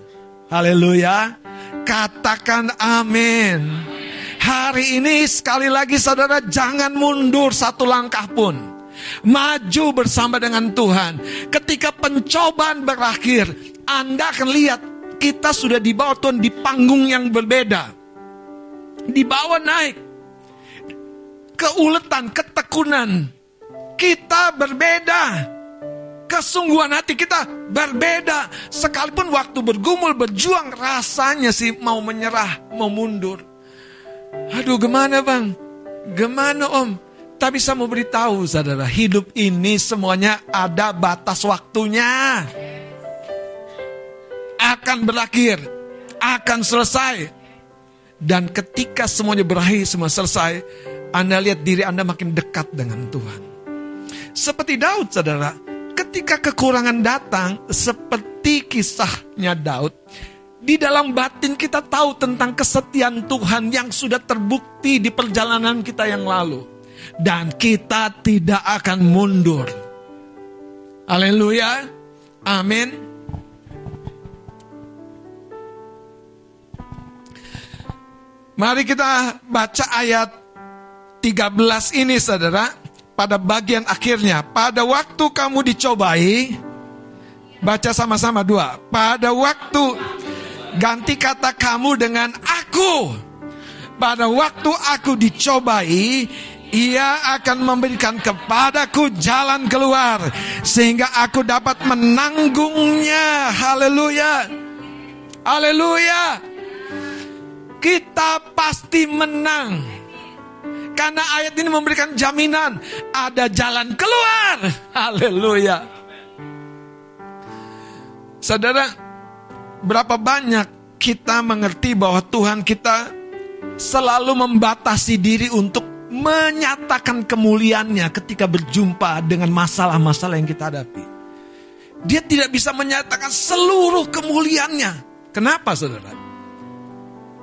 Haleluya. Katakan amin. Hari ini sekali lagi saudara jangan mundur satu langkah pun. Maju bersama dengan Tuhan. Ketika pencobaan berakhir, Anda akan lihat kita sudah dibawa Tuhan di panggung yang berbeda. Dibawa naik. Keuletan, ketekunan. Kita berbeda. Kesungguhan hati kita berbeda. Sekalipun waktu bergumul, berjuang, rasanya sih mau menyerah, mau mundur. Aduh, gimana bang? Gimana om? Tapi saya mau beritahu saudara, hidup ini semuanya ada batas waktunya. Akan berakhir, akan selesai. Dan ketika semuanya berakhir, semua selesai, Anda lihat diri Anda makin dekat dengan Tuhan. Seperti Daud saudara, ketika kekurangan datang, seperti kisahnya Daud, di dalam batin kita tahu tentang kesetiaan Tuhan yang sudah terbukti di perjalanan kita yang lalu dan kita tidak akan mundur. Haleluya. Amin. Mari kita baca ayat 13 ini saudara. Pada bagian akhirnya. Pada waktu kamu dicobai. Baca sama-sama dua. Pada waktu ganti kata kamu dengan aku. Pada waktu aku dicobai, ia akan memberikan kepadaku jalan keluar sehingga aku dapat menanggungnya. Haleluya. Haleluya. Kita pasti menang. Karena ayat ini memberikan jaminan ada jalan keluar. Haleluya. Saudara, berapa banyak kita mengerti bahwa Tuhan kita selalu membatasi diri untuk menyatakan kemuliaannya ketika berjumpa dengan masalah-masalah yang kita hadapi. Dia tidak bisa menyatakan seluruh kemuliaannya. Kenapa saudara?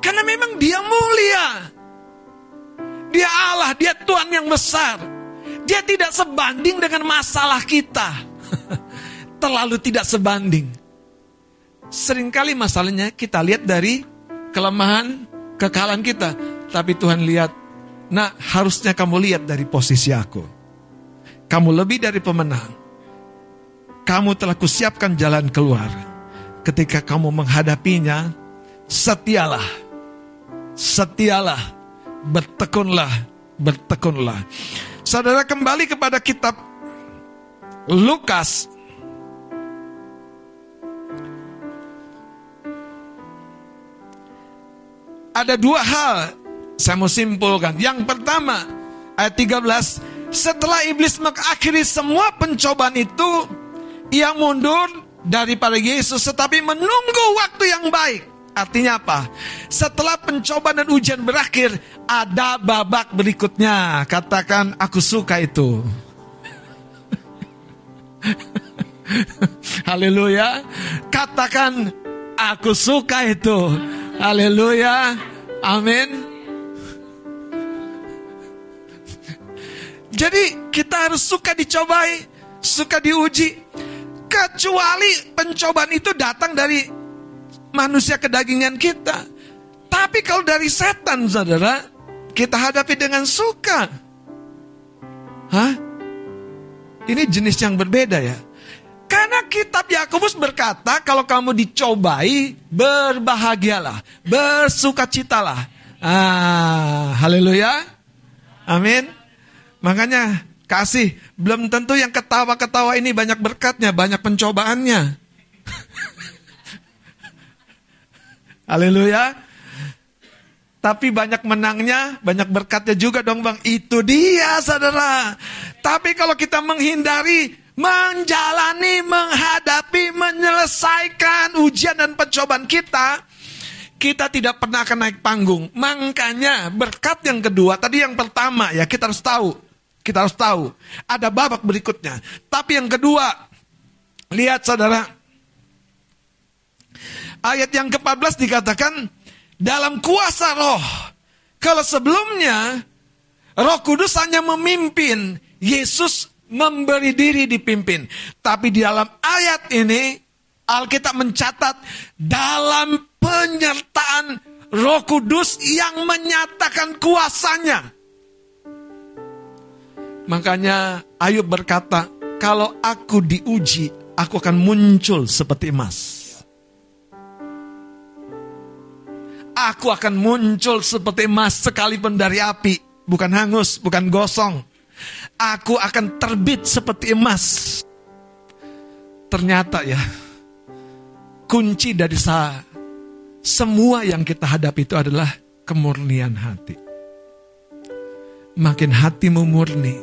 Karena memang dia mulia. Dia Allah, dia Tuhan yang besar. Dia tidak sebanding dengan masalah kita. Terlalu tidak sebanding. Seringkali masalahnya kita lihat dari kelemahan, kekalahan kita. Tapi Tuhan lihat Nah, harusnya kamu lihat dari posisi aku. Kamu lebih dari pemenang. Kamu telah kusiapkan jalan keluar. Ketika kamu menghadapinya, setialah. Setialah. Bertekunlah. Bertekunlah. Saudara kembali kepada kitab Lukas ada dua hal saya mau simpulkan. Yang pertama, ayat 13, setelah iblis mengakhiri semua pencobaan itu, ia mundur daripada Yesus tetapi menunggu waktu yang baik. Artinya apa? Setelah pencobaan dan ujian berakhir, ada babak berikutnya. Katakan, aku suka itu. Haleluya. Katakan, aku suka itu. Haleluya. Amin. Jadi kita harus suka dicobai, suka diuji. Kecuali pencobaan itu datang dari manusia kedagingan kita. Tapi kalau dari setan, saudara, kita hadapi dengan suka. Hah? Ini jenis yang berbeda ya. Karena kitab Yakobus berkata, kalau kamu dicobai, berbahagialah, bersukacitalah. Ah, haleluya. Amin. Makanya kasih, belum tentu yang ketawa-ketawa ini banyak berkatnya, banyak pencobaannya. Haleluya. Tapi banyak menangnya, banyak berkatnya juga dong bang. Itu dia saudara. Tapi kalau kita menghindari, menjalani, menghadapi, menyelesaikan ujian dan pencobaan kita, kita tidak pernah akan naik panggung. Makanya berkat yang kedua, tadi yang pertama ya kita harus tahu. Kita harus tahu. Ada babak berikutnya. Tapi yang kedua, lihat saudara. Ayat yang ke-14 dikatakan, dalam kuasa roh. Kalau sebelumnya, roh kudus hanya memimpin. Yesus memberi diri dipimpin. Tapi di dalam ayat ini Alkitab mencatat dalam penyertaan Roh Kudus yang menyatakan kuasanya. Makanya Ayub berkata, kalau aku diuji, aku akan muncul seperti emas. Aku akan muncul seperti emas sekalipun dari api, bukan hangus, bukan gosong. Aku akan terbit seperti emas. Ternyata ya, kunci dari sa semua yang kita hadapi itu adalah kemurnian hati. Makin hatimu murni,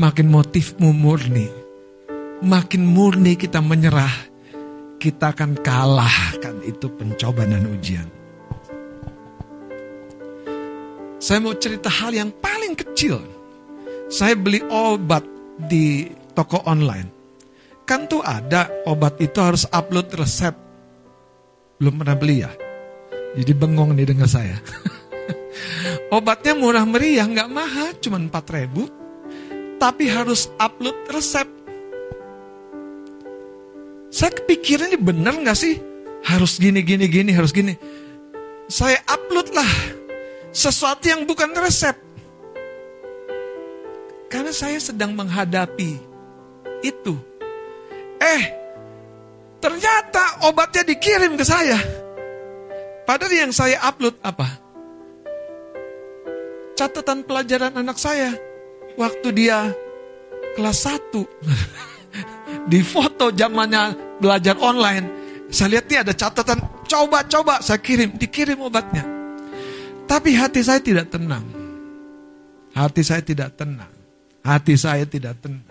makin motifmu murni, makin murni kita menyerah, kita akan kalahkan itu pencobaan dan ujian. Saya mau cerita hal yang paling kecil. Saya beli obat di toko online kan tuh ada obat itu harus upload resep. Belum pernah beli ya? Jadi bengong nih dengar saya. Obatnya murah meriah, nggak mahal, cuma 4 ribu. Tapi harus upload resep. Saya kepikiran ini bener nggak sih? Harus gini, gini, gini, harus gini. Saya upload lah sesuatu yang bukan resep. Karena saya sedang menghadapi itu Eh, ternyata obatnya dikirim ke saya. Padahal yang saya upload apa? Catatan pelajaran anak saya waktu dia kelas 1. Di foto zamannya belajar online, saya lihat nih ada catatan, coba-coba saya kirim, dikirim obatnya. Tapi hati saya tidak tenang. Hati saya tidak tenang. Hati saya tidak tenang.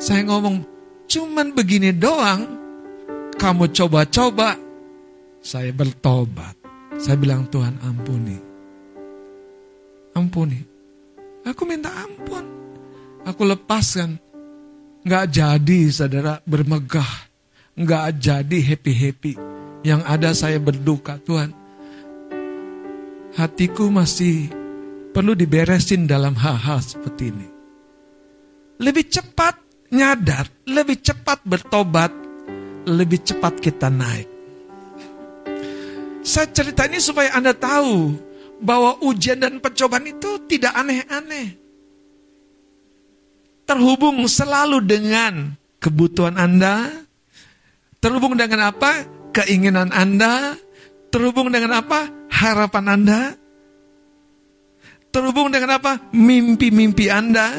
Saya ngomong, cuman begini doang, kamu coba-coba, saya bertobat. Saya bilang Tuhan ampuni. Ampuni. Aku minta ampun. Aku lepaskan. Nggak jadi saudara bermegah. Nggak jadi happy-happy. Yang ada saya berduka Tuhan. Hatiku masih perlu diberesin dalam hal-hal seperti ini. Lebih cepat nyadar, lebih cepat bertobat, lebih cepat kita naik. Saya cerita ini supaya Anda tahu bahwa ujian dan pencobaan itu tidak aneh-aneh. Terhubung selalu dengan kebutuhan Anda, terhubung dengan apa? Keinginan Anda, terhubung dengan apa? Harapan Anda, terhubung dengan apa? Mimpi-mimpi Anda,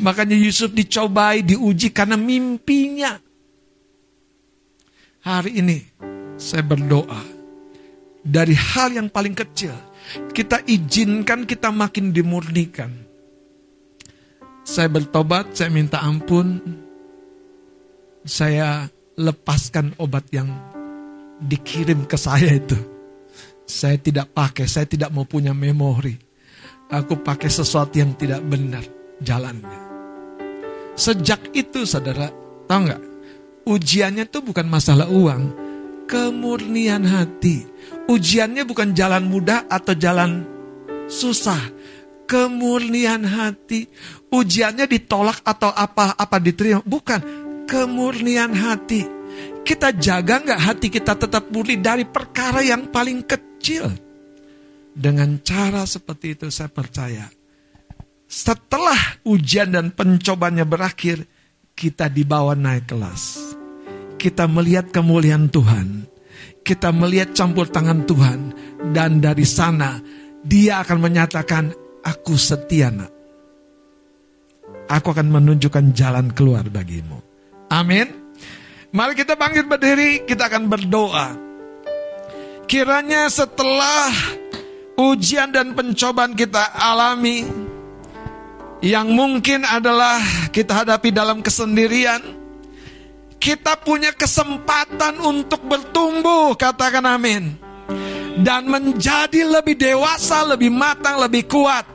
Makanya Yusuf dicobai, diuji karena mimpinya. Hari ini saya berdoa. Dari hal yang paling kecil, kita izinkan kita makin dimurnikan. Saya bertobat, saya minta ampun. Saya lepaskan obat yang dikirim ke saya itu. Saya tidak pakai, saya tidak mau punya memori. Aku pakai sesuatu yang tidak benar jalannya. Sejak itu saudara, tahu nggak? Ujiannya itu bukan masalah uang, kemurnian hati. Ujiannya bukan jalan mudah atau jalan susah. Kemurnian hati. Ujiannya ditolak atau apa-apa diterima. Bukan. Kemurnian hati. Kita jaga nggak hati kita tetap murni dari perkara yang paling kecil. Dengan cara seperti itu saya percaya setelah ujian dan pencobanya berakhir, kita dibawa naik kelas. Kita melihat kemuliaan Tuhan. Kita melihat campur tangan Tuhan. Dan dari sana, dia akan menyatakan, aku setia nak. Aku akan menunjukkan jalan keluar bagimu. Amin. Mari kita bangkit berdiri, kita akan berdoa. Kiranya setelah ujian dan pencobaan kita alami, yang mungkin adalah kita hadapi dalam kesendirian. Kita punya kesempatan untuk bertumbuh, katakan amin. Dan menjadi lebih dewasa, lebih matang, lebih kuat.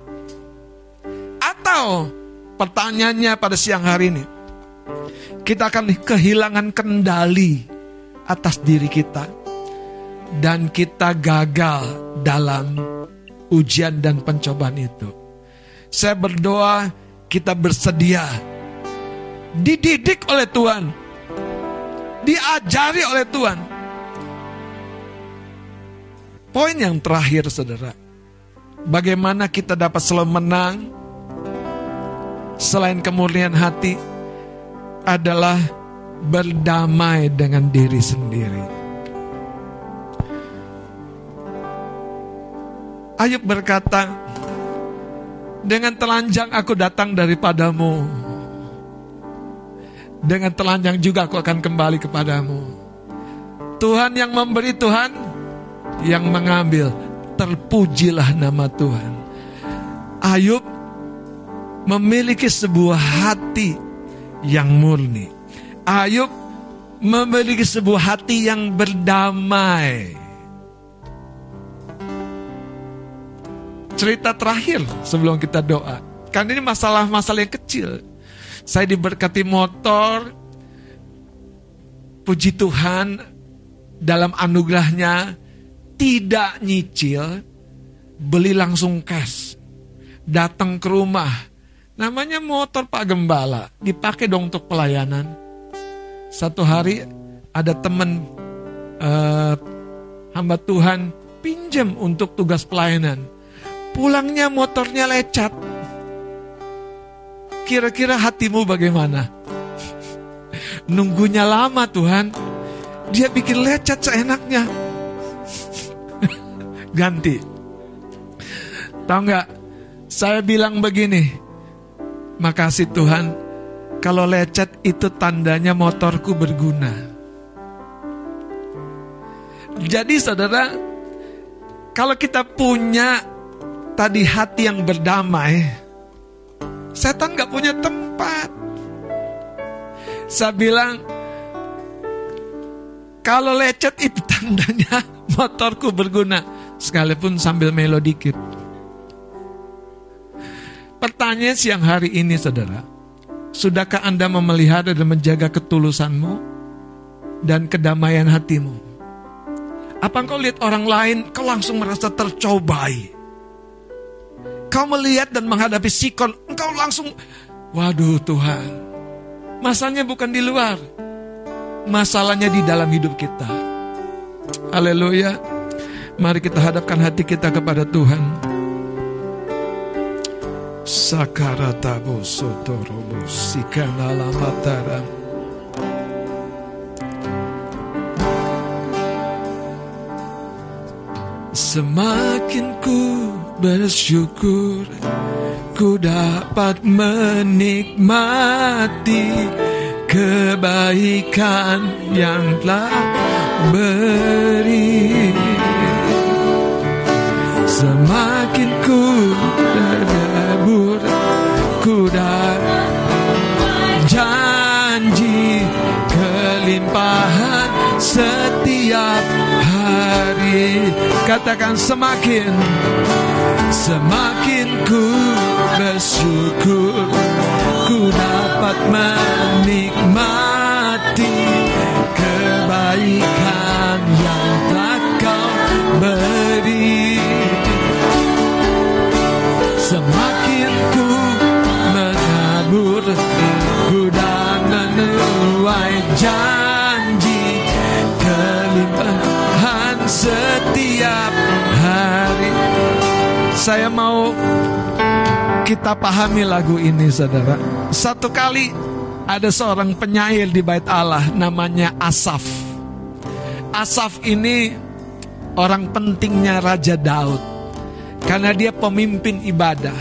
Atau pertanyaannya pada siang hari ini, kita akan kehilangan kendali atas diri kita. Dan kita gagal dalam ujian dan pencobaan itu. Saya berdoa kita bersedia dididik oleh Tuhan, diajari oleh Tuhan. Poin yang terakhir, saudara, bagaimana kita dapat selalu menang selain kemurnian hati adalah berdamai dengan diri sendiri. Ayub berkata, dengan telanjang aku datang daripadamu. Dengan telanjang juga aku akan kembali kepadamu. Tuhan yang memberi Tuhan yang mengambil. Terpujilah nama Tuhan. Ayub memiliki sebuah hati yang murni. Ayub memiliki sebuah hati yang berdamai. Cerita terakhir sebelum kita doa. Kan ini masalah-masalah yang kecil. Saya diberkati motor. Puji Tuhan dalam anugerahnya tidak nyicil, beli langsung cash. Datang ke rumah, namanya motor Pak Gembala, dipakai dong untuk pelayanan. Satu hari ada teman uh, hamba Tuhan pinjam untuk tugas pelayanan. Pulangnya motornya lecet. Kira-kira hatimu bagaimana? Nunggunya lama Tuhan. Dia bikin lecet seenaknya ganti. Tahu nggak? Saya bilang begini, makasih Tuhan, kalau lecet itu tandanya motorku berguna. Jadi saudara, kalau kita punya tadi hati yang berdamai, setan nggak punya tempat. Saya bilang, kalau lecet itu tandanya motorku berguna sekalipun sambil melo dikit. Pertanyaan siang hari ini saudara, sudahkah Anda memelihara dan menjaga ketulusanmu dan kedamaian hatimu? Apa engkau lihat orang lain, kau langsung merasa tercobai? Kau melihat dan menghadapi sikon, engkau langsung, waduh Tuhan, masalahnya bukan di luar, masalahnya di dalam hidup kita. Haleluya. Mari kita hadapkan hati kita kepada Tuhan. Sakaratabu sotorobo sikanala matara. Semakin ku bersyukur Ku dapat menikmati Kebaikan yang telah beri. Semakin ku terdebur Ku janji kelimpahan setiap hari. Katakan semakin Semakin ku bersyukur Ku dapat menikmati Kebaikan yang tak kau beri. Semakin ku menabur Ku dan menuai janji Kelimpahan setiap hari Saya mau kita pahami lagu ini saudara Satu kali ada seorang penyair di bait Allah namanya Asaf Asaf ini orang pentingnya Raja Daud karena dia pemimpin ibadah.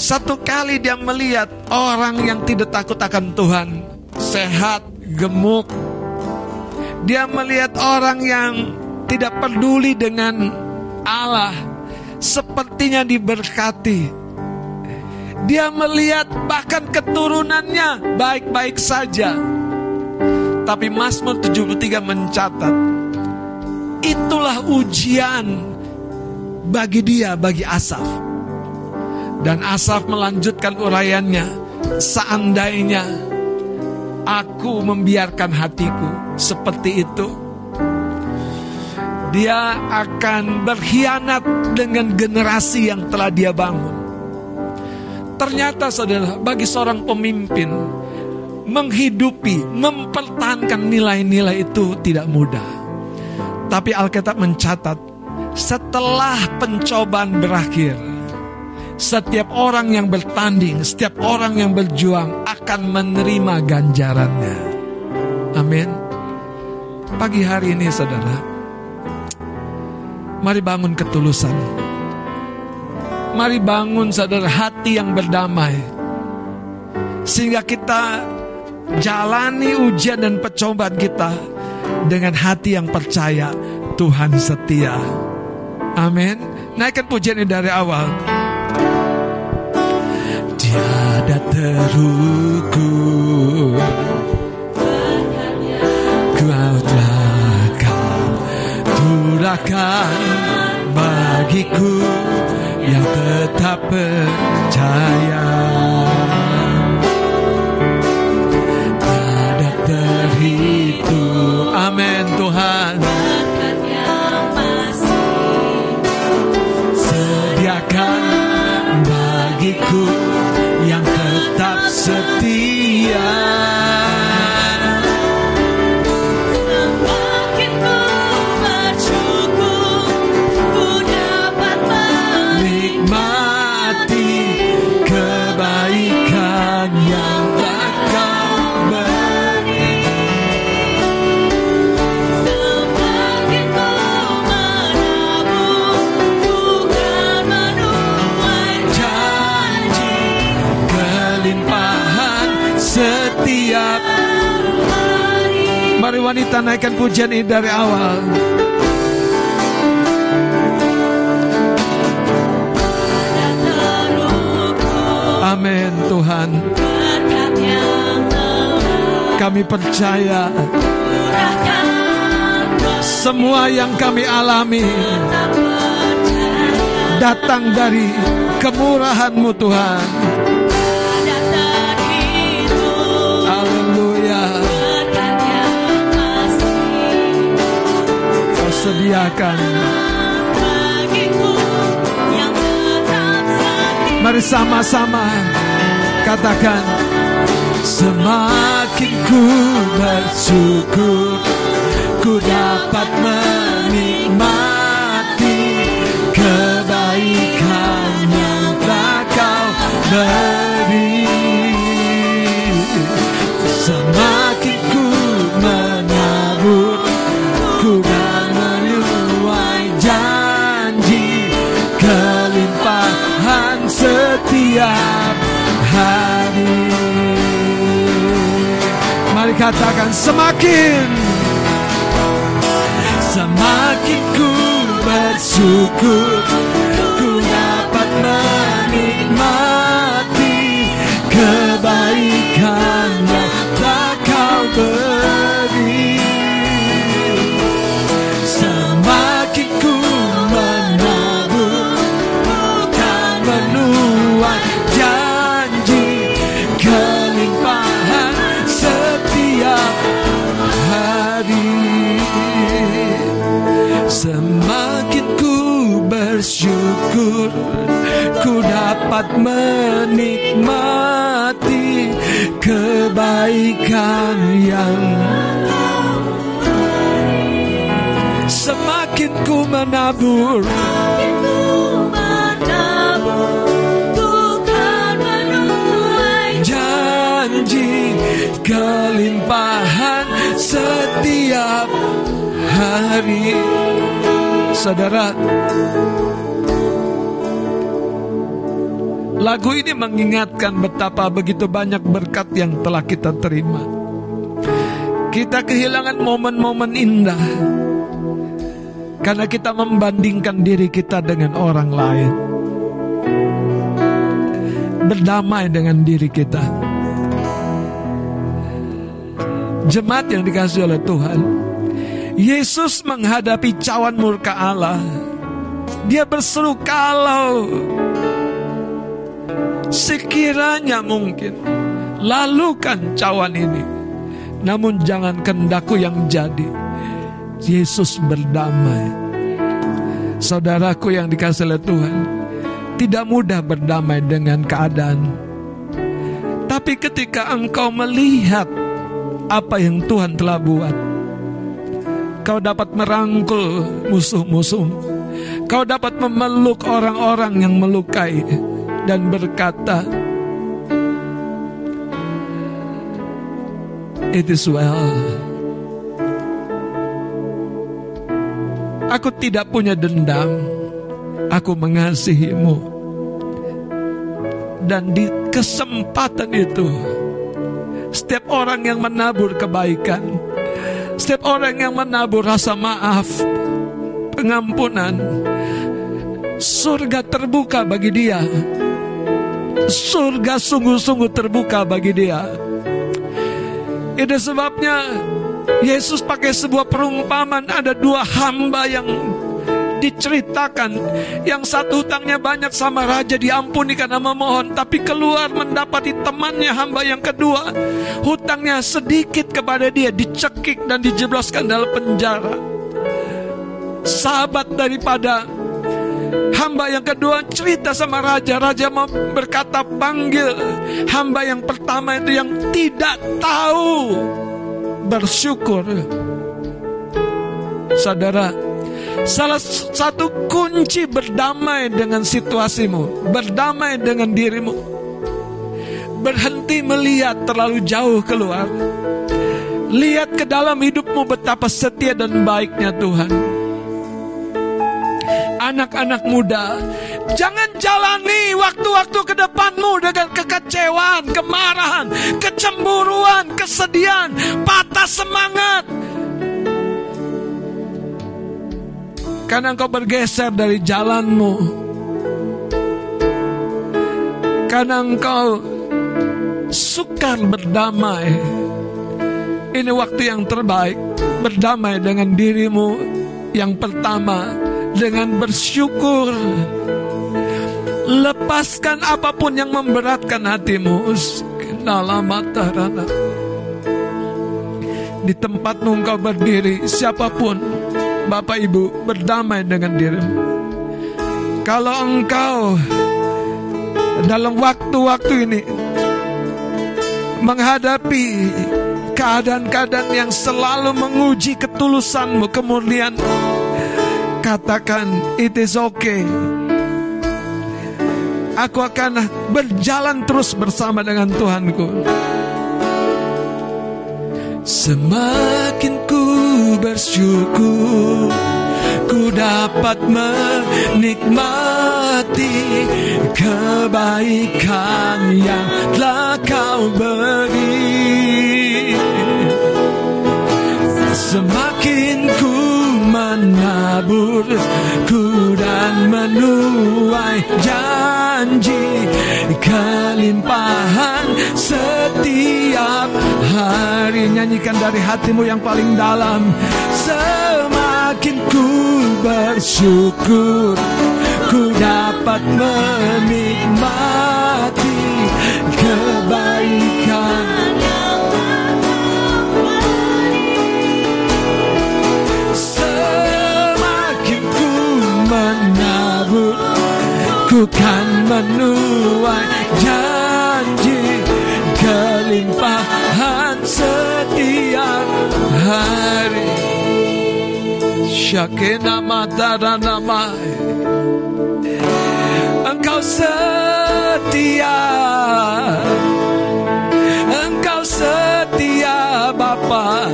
Satu kali dia melihat orang yang tidak takut akan Tuhan, sehat, gemuk. Dia melihat orang yang tidak peduli dengan Allah, sepertinya diberkati. Dia melihat bahkan keturunannya baik-baik saja. Tapi Mazmur 73 mencatat, itulah ujian bagi dia, bagi Asaf. Dan Asaf melanjutkan uraiannya, seandainya aku membiarkan hatiku seperti itu, dia akan berkhianat dengan generasi yang telah dia bangun. Ternyata saudara, bagi seorang pemimpin menghidupi, mempertahankan nilai-nilai itu tidak mudah. Tapi Alkitab mencatat setelah pencobaan berakhir, setiap orang yang bertanding, setiap orang yang berjuang akan menerima ganjarannya. Amin. Pagi hari ini saudara, mari bangun ketulusan. Mari bangun saudara hati yang berdamai. Sehingga kita jalani ujian dan percobaan kita dengan hati yang percaya Tuhan setia. Amin. Naikkan pujian ini dari awal. Tiada terukur turakan bagiku yang tetap percaya. Tiada terhitung. Amin Tuhan. Sediakan bagiku yang tetap setia. Wanita naikkan pujian ini dari awal. Amin Tuhan. Kami percaya semua yang kami alami datang dari kemurahan-Mu Tuhan. Sediakan. Mari sama-sama katakan Semakin ku bersyukur Ku dapat menikmati Kebaikan yang tak kau beri setiap hari. Mari katakan semakin Semakin ku bersyukur Ku dapat menikmati Kebaikan yang tak kau beri bersyukur Ku dapat menikmati Kebaikan yang Semakin ku menabur. Janji kelimpahan setiap hari. Saudara Lagu ini mengingatkan betapa begitu banyak berkat yang telah kita terima Kita kehilangan momen-momen indah karena kita membandingkan diri kita dengan orang lain. Berdamai dengan diri kita. Jemaat yang dikasih oleh Tuhan, Yesus menghadapi cawan murka Allah. Dia berseru kalau sekiranya mungkin lalukan cawan ini. Namun jangan kendaku yang jadi. Yesus berdamai. Saudaraku yang dikasih oleh Tuhan, Tidak mudah berdamai dengan keadaan. Tapi ketika engkau melihat apa yang Tuhan telah buat, kau dapat merangkul musuh-musuh. Kau dapat memeluk orang-orang yang melukai dan berkata, It is well. Aku tidak punya dendam. Aku mengasihimu. Dan di kesempatan itu, setiap orang yang menabur kebaikan, setiap orang yang menabur rasa maaf, pengampunan, surga terbuka bagi dia. Surga sungguh-sungguh terbuka bagi dia. Itu sebabnya Yesus pakai sebuah perumpamaan. Ada dua hamba yang diceritakan. Yang satu hutangnya banyak sama raja diampuni karena memohon. Tapi keluar mendapati temannya hamba yang kedua. Hutangnya sedikit kepada dia. Dicekik dan dijebloskan dalam penjara. Sahabat daripada hamba yang kedua cerita sama raja raja berkata panggil hamba yang pertama itu yang tidak tahu bersyukur saudara Salah satu kunci berdamai dengan situasimu, berdamai dengan dirimu. Berhenti melihat terlalu jauh keluar. Lihat ke dalam hidupmu betapa setia dan baiknya Tuhan. Anak-anak muda, jangan jalani waktu-waktu ke depanmu dengan kekecewaan, kemarahan, kecemburuan, kesedihan, patah semangat, Karena engkau bergeser dari jalanmu. Karena engkau sukar berdamai. Ini waktu yang terbaik Berdamai dengan dirimu Yang pertama Dengan bersyukur Lepaskan apa pun yang memberatkan hatimu Di tempatmu engkau berdiri Siapa pun Bapak Ibu berdamai dengan dirimu. Kalau engkau dalam waktu-waktu ini menghadapi keadaan-keadaan yang selalu menguji ketulusanmu, kemurnian, katakan it is okay. Aku akan berjalan terus bersama dengan Tuhanku. Semakin ku bersyukur Ku dapat menikmati Kebaikan yang telah kau beri Semakin ku menabur ku dan menuai janji. Kelimpahan setiap hari. Nyanyikan dari hatimu yang paling dalam. Semakin ku bersyukur ku dapat menikmati kebaikan Ku kan menuai janji kelimpahan setiap hari. Syakina nama Engkau setia. Engkau setia Bapa.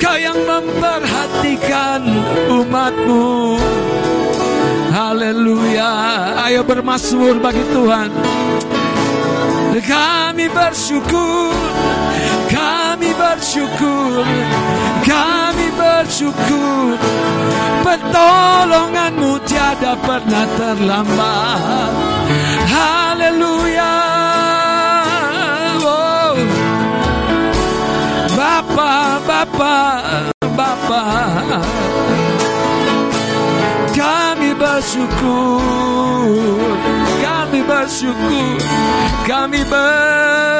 Kau yang memperhatikan umatmu Haleluya. Ayo bermasmur bagi Tuhan. Kami bersyukur, kami bersyukur, kami bersyukur. Pertolonganmu tiada pernah terlambat. Haleluya. Oh. Bapa, Bapa, Bapa kami bersyukur. Kami bersyukur. Kami bersyukur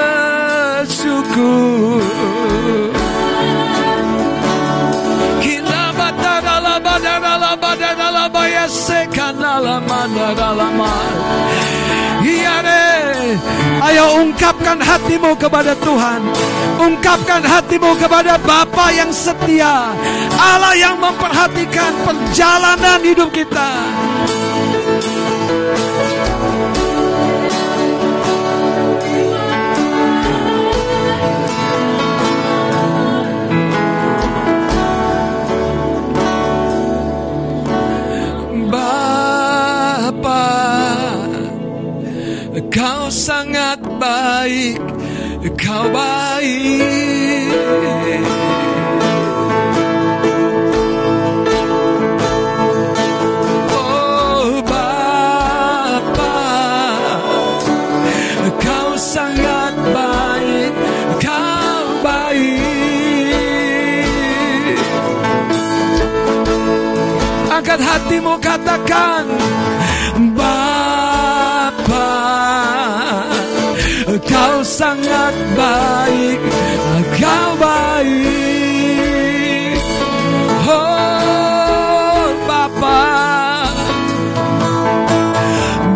Ayo ungkapkan hatimu kepada Tuhan. Ungkapkan hatimu kepada Bapa yang setia. Allah yang memperhatikan perjalanan hidup kita. Kau sangat baik, Kau baik. Oh Bapa, Kau sangat baik, Kau baik. Angkat hatimu katakan sangat baik Kau baik. Oh Bapa.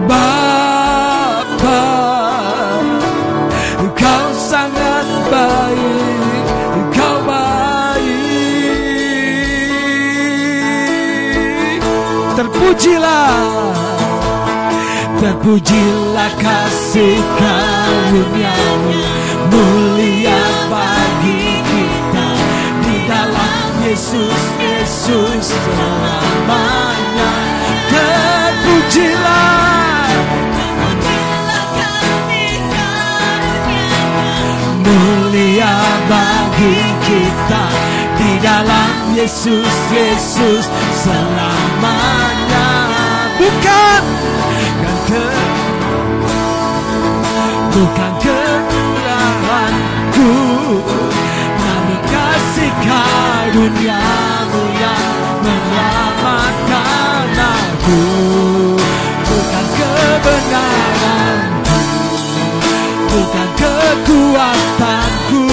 Bapa Kau sangat baik Kau baik. Terpujilah Terpujilah kasih karuniamu. Mulia bagi kita Di dalam Yesus, Yesus selamanya Terpujilah. Mulia bagi kita Di dalam Yesus, Yesus selamanya. Bukan Bukan kemurahanku Namun kasih karuniamu yang menyelamatkan aku. Bukan kebenaranku. Bukan kekuatanku.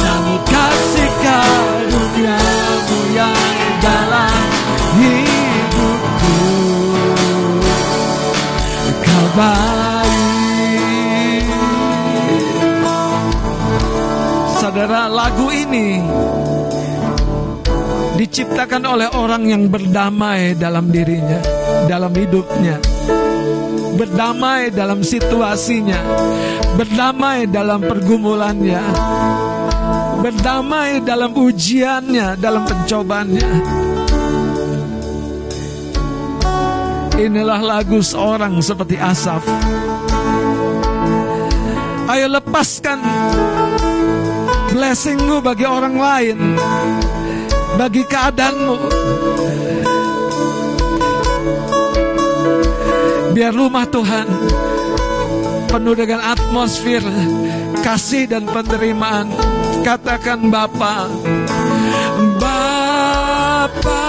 Namun kasih karuniamu yang dalam hidupku. Kau Saudara lagu ini Diciptakan oleh orang yang berdamai dalam dirinya Dalam hidupnya Berdamai dalam situasinya Berdamai dalam pergumulannya Berdamai dalam ujiannya Dalam pencobaannya Inilah lagu seorang seperti Asaf. Ayo lepaskan blessingmu bagi orang lain, bagi keadaanmu. Biar rumah Tuhan penuh dengan atmosfer kasih dan penerimaan. Katakan Bapa, Bapa,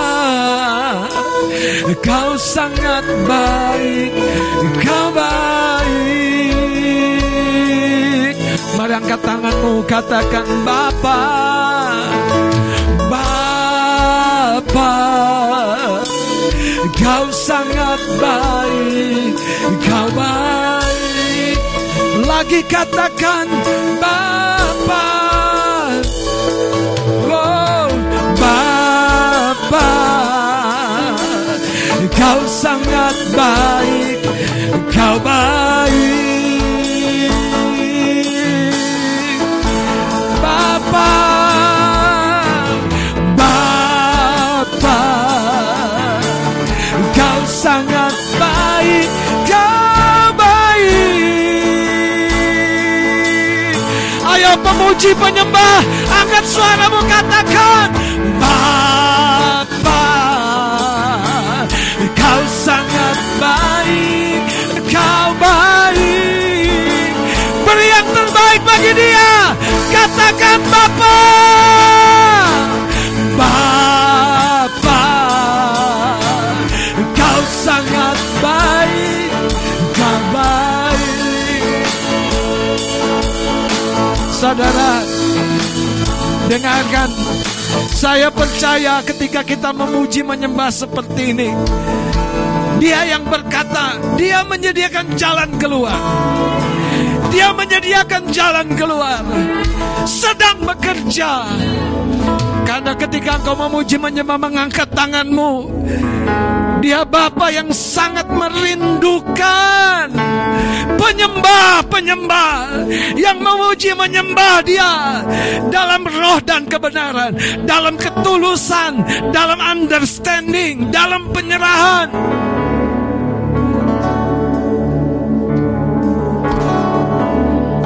Kau sangat baik, Kau baik. Mari angkat tanganmu, katakan Bapa, Bapa, Kau sangat baik, Kau baik. Lagi katakan Bapa, oh Bapa. Kau sangat baik, pemuji penyembah, angkat suaramu katakan, Bapa. Kau sangat baik, kau baik. Beri yang terbaik bagi dia. Katakan Bapa. Saudara, dengarkan saya percaya ketika kita memuji menyembah seperti ini Dia yang berkata, Dia menyediakan jalan keluar. Dia menyediakan jalan keluar. Sedang bekerja. Karena ketika engkau memuji menyembah mengangkat tanganmu, dia Bapa yang sangat merindukan penyembah-penyembah yang memuji menyembah Dia dalam roh dan kebenaran, dalam ketulusan, dalam understanding, dalam penyerahan.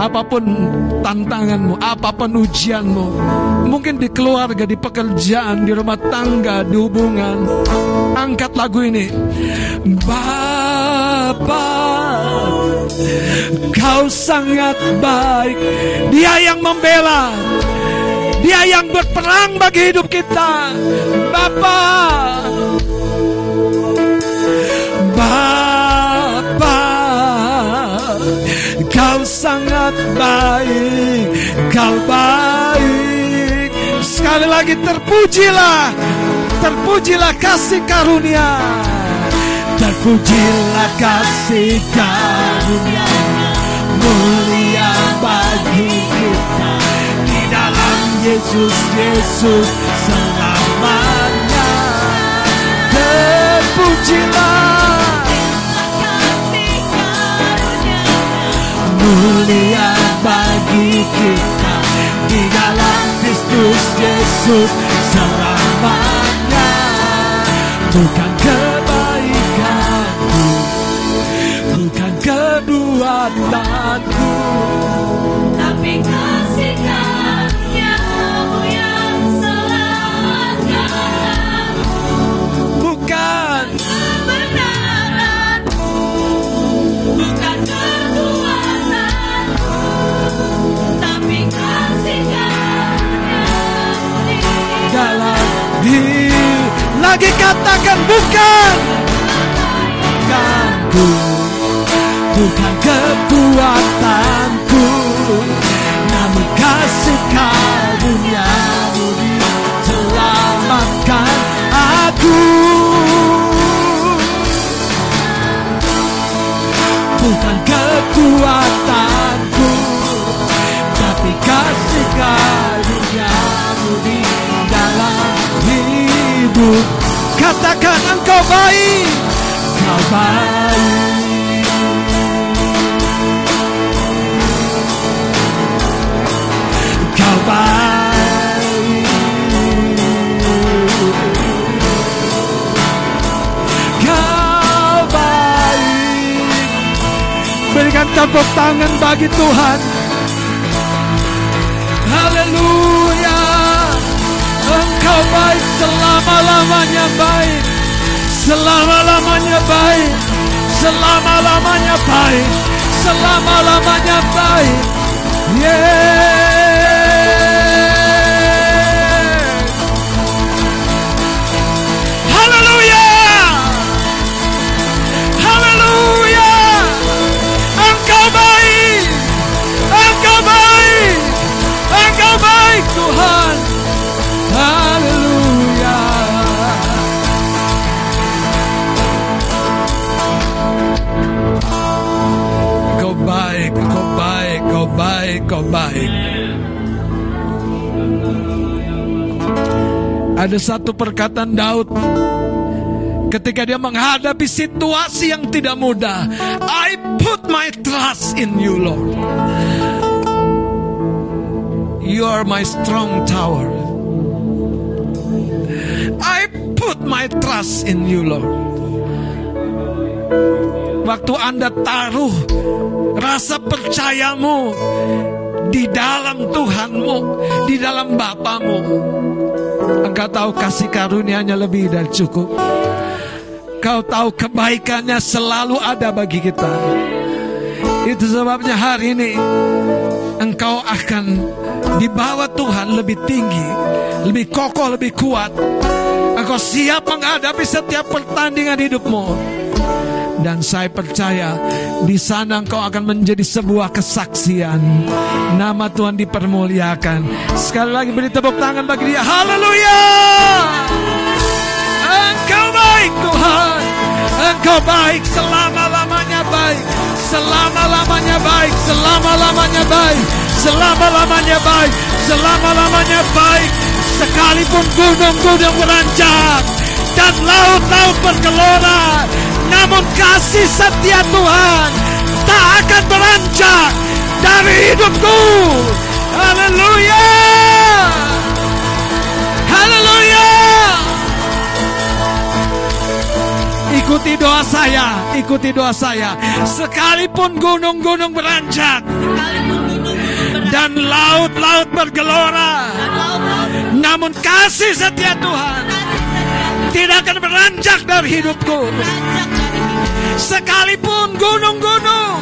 Apa pun tantanganmu, apa pun ujianmu, mungkin di keluarga, di pekerjaan, di rumah tangga, di hubungan, angkat lagu ini. Bapa, kau sangat baik. Dia yang membela, dia yang berperang bagi hidup kita. Bapa, sangat baik, kau baik. Sekali lagi terpujilah, terpujilah kasih karunia, terpujilah kasih karunia mulia bagi kita di dalam Yesus Yesus mulia bagi kita di dalam Kristus Yesus. Selamanya bukan kebaikanku bukan keduatanku Tapi kasih karuniamu yang selamatkan bukan. Kebenaranmu Bukan diri lagi katakan bukan. Bukanku. Bukan kekuatanku. Namun kasih karuniamu selamatkan aku. Bukan kekuatanku hidup katakan engkau baik kau baik. Kau baik. Kau baik. Berikan tepuk tangan bagi Tuhan. Haleluya Selama-lamanya baik. Selama-lamanya baik. Selama-lamanya baik. Yeah Ada satu perkataan Daud ketika dia menghadapi situasi yang tidak mudah. I put my trust in you, Lord. You are my strong tower. I put my trust in you, Lord. Waktu Anda taruh rasa percayamu di dalam Tuhanmu, di dalam Bapamu, Engkau tahu kasih karunia-Nya lebih dari cukup. Kau tahu kebaikannya selalu ada bagi kita. Itu sebabnya hari ini engkau akan dibawa Tuhan lebih tinggi, lebih kokoh, lebih kuat. Engkau siap menghadapi setiap pertandingan hidupmu. Dan saya percaya di sana engkau akan menjadi sebuah kesaksian. Nama Tuhan dipermuliakan. Sekali lagi beri tepuk tangan bagi dia. Haleluya! Engkau baik Tuhan. Engkau baik, selama-lamanya baik. Selama-lamanya baik, selama-lamanya baik. Selama-lamanya baik, selama-lamanya baik. Sekalipun gunung-gunung beranjak dan laut-laut bergelora, namun kasih setia Tuhan tak akan beranjak dari hidupku. Haleluya! Haleluya! Ikuti doa saya, ikuti doa saya. Sekalipun gunung-gunung beranjak dan laut-laut bergelora, namun kasih setia Tuhan tidak akan beranjak dari hidupku. Sekalipun gunung-gunung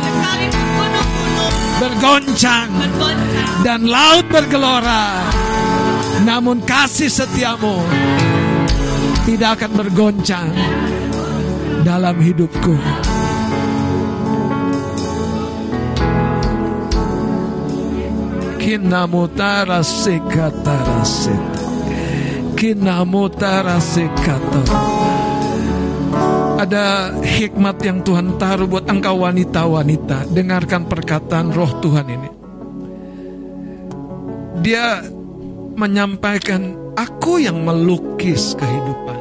bergoncang dan laut bergelora, namun kasih setiamu tidak akan bergoncang dalam hidupku. Kinamutara sekatara seta. Ada hikmat yang Tuhan taruh buat engkau wanita-wanita. Dengarkan perkataan roh Tuhan ini. Dia menyampaikan, aku yang melukis kehidupan.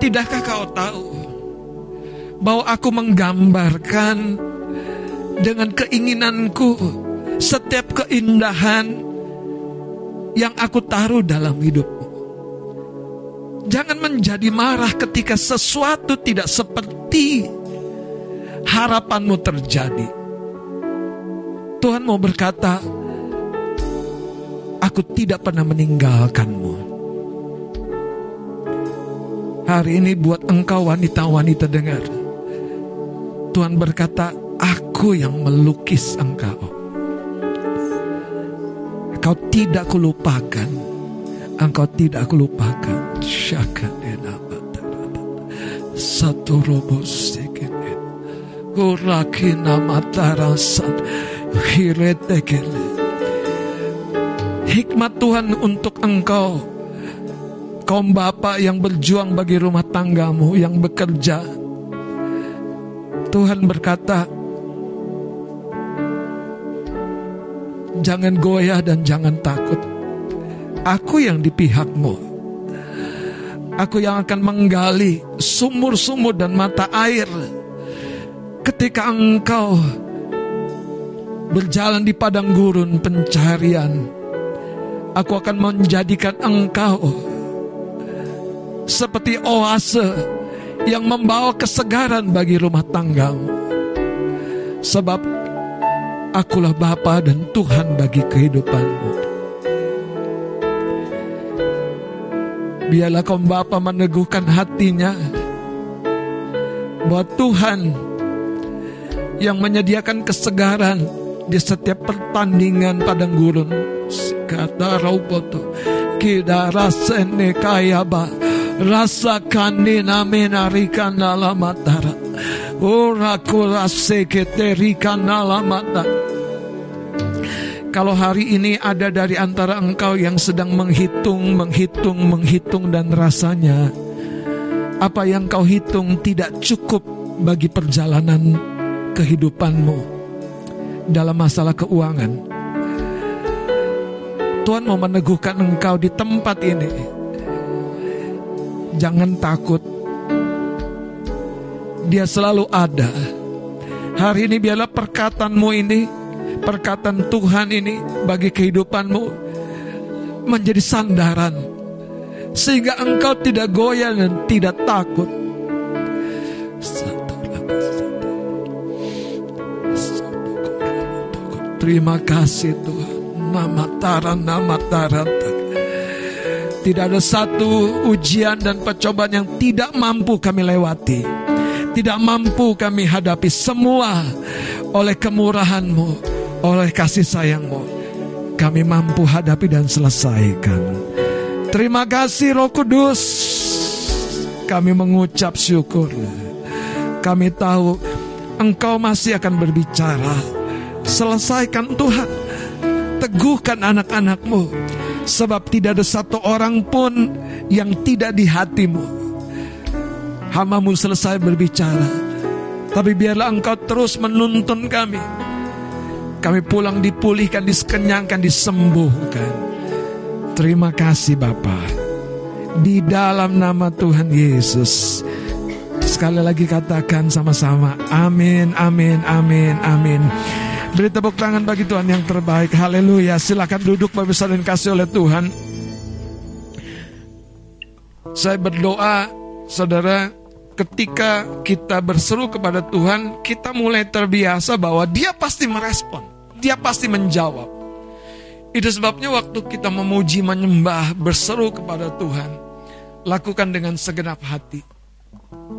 Tidakkah kau tahu bahwa aku menggambarkan dengan keinginanku setiap keindahan yang aku taruh dalam hidupmu. Jangan menjadi marah ketika sesuatu tidak seperti harapanmu terjadi. Tuhan mau berkata, aku tidak pernah meninggalkanmu. Hari ini buat engkau wanita-wanita dengar. Tuhan berkata, aku yang melukis engkau. Engkau tidak kulupakan. Engkau tidak kulupakan. Syakadena Satu robo sekene. Urakina matarasat. Hiretekele. Hikmat Tuhan untuk engkau kaum bapak yang berjuang bagi rumah tanggamu yang bekerja. Tuhan berkata, jangan goyah dan jangan takut. Aku yang di pihakmu. Aku yang akan menggali sumur-sumur dan mata air ketika engkau berjalan di padang gurun pencarian. Aku akan menjadikan engkau seperti oase yang membawa kesegaran bagi rumah tanggamu. Sebab akulah Bapa dan Tuhan bagi kehidupanmu. Biarlah kaum Bapa meneguhkan hatinya bahwa Tuhan yang menyediakan kesegaran di setiap pertandingan padang gurun. Kata Rauboto, kidara sene kayaba, rasakan ninaminarikan alamatara. Ora kurase keterikan alamatara. Kalau hari ini ada dari antara engkau yang sedang menghitung, menghitung, menghitung dan rasanya apa yang kau hitung tidak cukup bagi perjalanan kehidupanmu dalam masalah keuangan. Tuhan mau meneguhkan engkau di tempat ini. Jangan takut. Dia selalu ada. Hari ini biarlah perkataanmu ini perkataan Tuhan ini bagi kehidupanmu menjadi sandaran sehingga engkau tidak goyah dan tidak takut. Terima kasih Tuhan. Nama taran, nama taran. Tidak ada satu ujian dan percobaan yang tidak mampu kami lewati. Tidak mampu kami hadapi semua oleh kemurahanmu, oleh kasih sayangmu. Kami mampu hadapi dan selesaikan. Terima kasih Roh Kudus. Kami mengucap syukur. Kami tahu Engkau masih akan berbicara. Selesaikan Tuhan. Teguhkan anak-anakmu. Sebab tidak ada satu orang pun yang tidak di hatimu. Hamamu selesai berbicara. Tapi biarlah engkau terus menuntun kami. Kami pulang dipulihkan, diskenyangkan, disembuhkan. Terima kasih Bapak. Di dalam nama Tuhan Yesus. Sekali lagi katakan sama-sama. Amin, amin, amin, amin. Beri tepuk tangan bagi Tuhan yang terbaik. Haleluya. Silakan duduk Bapak dan kasih oleh Tuhan. Saya berdoa, saudara, ketika kita berseru kepada Tuhan, kita mulai terbiasa bahwa Dia pasti merespon, Dia pasti menjawab. Itu sebabnya waktu kita memuji, menyembah, berseru kepada Tuhan, lakukan dengan segenap hati.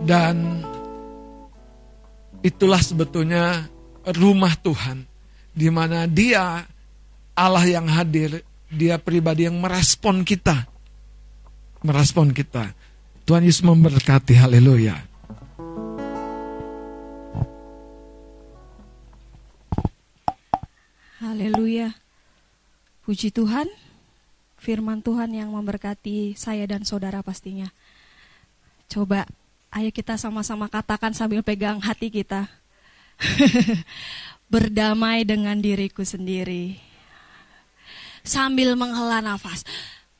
Dan itulah sebetulnya rumah Tuhan, di mana Dia Allah yang hadir, Dia pribadi yang merespon kita, merespon kita. Tuhan Yesus memberkati, haleluya. Haleluya. Puji Tuhan, firman Tuhan yang memberkati saya dan saudara pastinya. Coba, ayo kita sama-sama katakan sambil pegang hati kita. Berdamai dengan diriku sendiri. Sambil menghela nafas.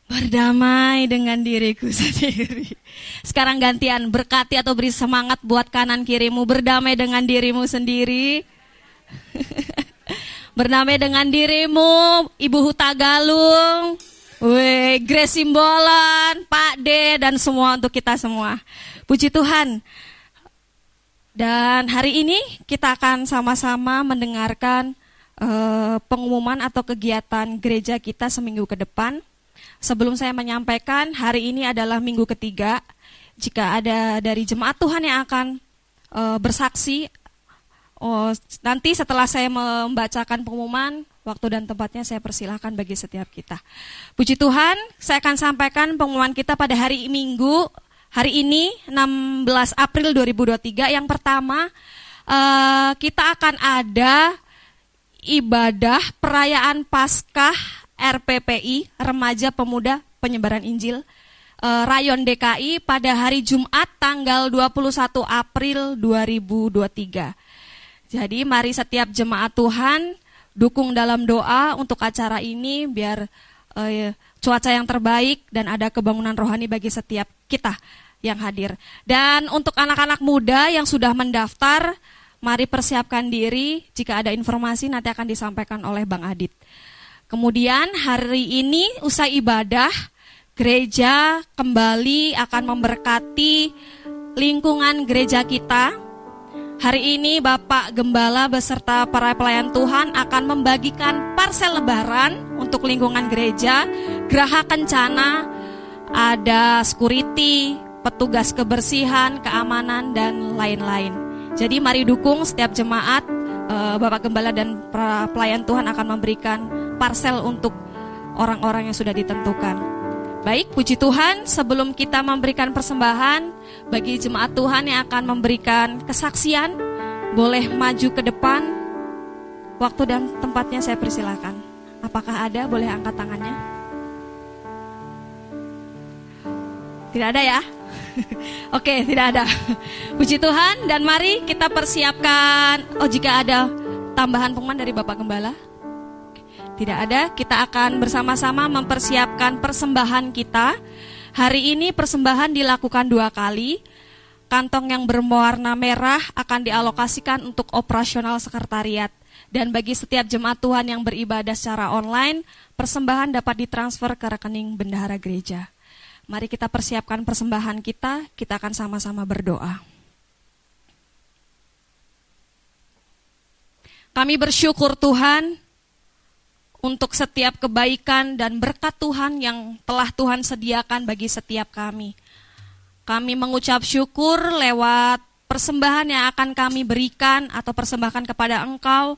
Berdamai dengan diriku sendiri. Sekarang gantian, berkati atau beri semangat buat kanan kirimu. Berdamai dengan dirimu sendiri. Bernamai dengan dirimu, Ibu Huta Galung, Weh, Grace Simbolan, Pak D, dan semua untuk kita semua. Puji Tuhan. Dan hari ini kita akan sama-sama mendengarkan uh, pengumuman atau kegiatan gereja kita seminggu ke depan. Sebelum saya menyampaikan, hari ini adalah minggu ketiga. Jika ada dari jemaat Tuhan yang akan uh, bersaksi Oh, nanti setelah saya membacakan pengumuman, waktu dan tempatnya saya persilahkan bagi setiap kita. Puji Tuhan, saya akan sampaikan pengumuman kita pada hari Minggu, hari ini 16 April 2023. Yang pertama, uh, kita akan ada ibadah perayaan Paskah RPPI, Remaja Pemuda Penyebaran Injil, uh, Rayon DKI pada hari Jumat tanggal 21 April 2023. Jadi mari setiap jemaat Tuhan dukung dalam doa untuk acara ini biar uh, cuaca yang terbaik dan ada kebangunan rohani bagi setiap kita yang hadir. Dan untuk anak-anak muda yang sudah mendaftar, mari persiapkan diri jika ada informasi nanti akan disampaikan oleh Bang Adit. Kemudian hari ini usai ibadah, gereja kembali akan memberkati lingkungan gereja kita Hari ini Bapak Gembala beserta para pelayan Tuhan akan membagikan parsel lebaran untuk lingkungan gereja, geraha kencana, ada security, petugas kebersihan, keamanan, dan lain-lain. Jadi mari dukung setiap jemaat, eh, Bapak Gembala dan para pelayan Tuhan akan memberikan parsel untuk orang-orang yang sudah ditentukan. Baik, puji Tuhan, sebelum kita memberikan persembahan bagi jemaat Tuhan yang akan memberikan kesaksian, boleh maju ke depan. Waktu dan tempatnya saya persilahkan. Apakah ada? Boleh angkat tangannya. Tidak ada ya? Oke, tidak ada. Puji Tuhan dan mari kita persiapkan. Oh, jika ada tambahan pengumuman dari Bapak Gembala. Tidak ada, kita akan bersama-sama mempersiapkan persembahan kita. Hari ini persembahan dilakukan dua kali. Kantong yang berwarna merah akan dialokasikan untuk operasional sekretariat. Dan bagi setiap jemaat Tuhan yang beribadah secara online, persembahan dapat ditransfer ke rekening bendahara gereja. Mari kita persiapkan persembahan kita, kita akan sama-sama berdoa. Kami bersyukur Tuhan, untuk setiap kebaikan dan berkat Tuhan yang telah Tuhan sediakan bagi setiap kami. Kami mengucap syukur lewat persembahan yang akan kami berikan atau persembahkan kepada Engkau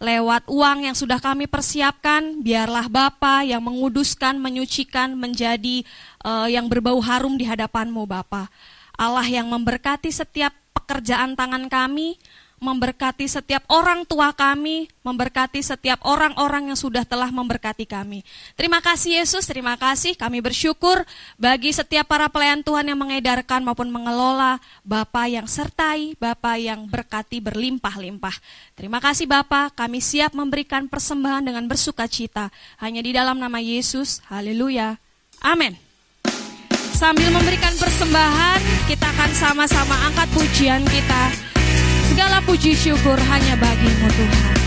lewat uang yang sudah kami persiapkan, biarlah Bapa yang menguduskan, menyucikan menjadi uh, yang berbau harum di hadapanmu Bapa. Allah yang memberkati setiap pekerjaan tangan kami, memberkati setiap orang tua kami, memberkati setiap orang-orang yang sudah telah memberkati kami. Terima kasih Yesus, terima kasih. Kami bersyukur bagi setiap para pelayan Tuhan yang mengedarkan maupun mengelola, Bapa yang sertai, Bapa yang berkati berlimpah-limpah. Terima kasih Bapa, kami siap memberikan persembahan dengan bersuka cita. Hanya di dalam nama Yesus, haleluya. Amin. Sambil memberikan persembahan, kita akan sama-sama angkat pujian kita. Segala puji syukur hanya bagimu Tuhan.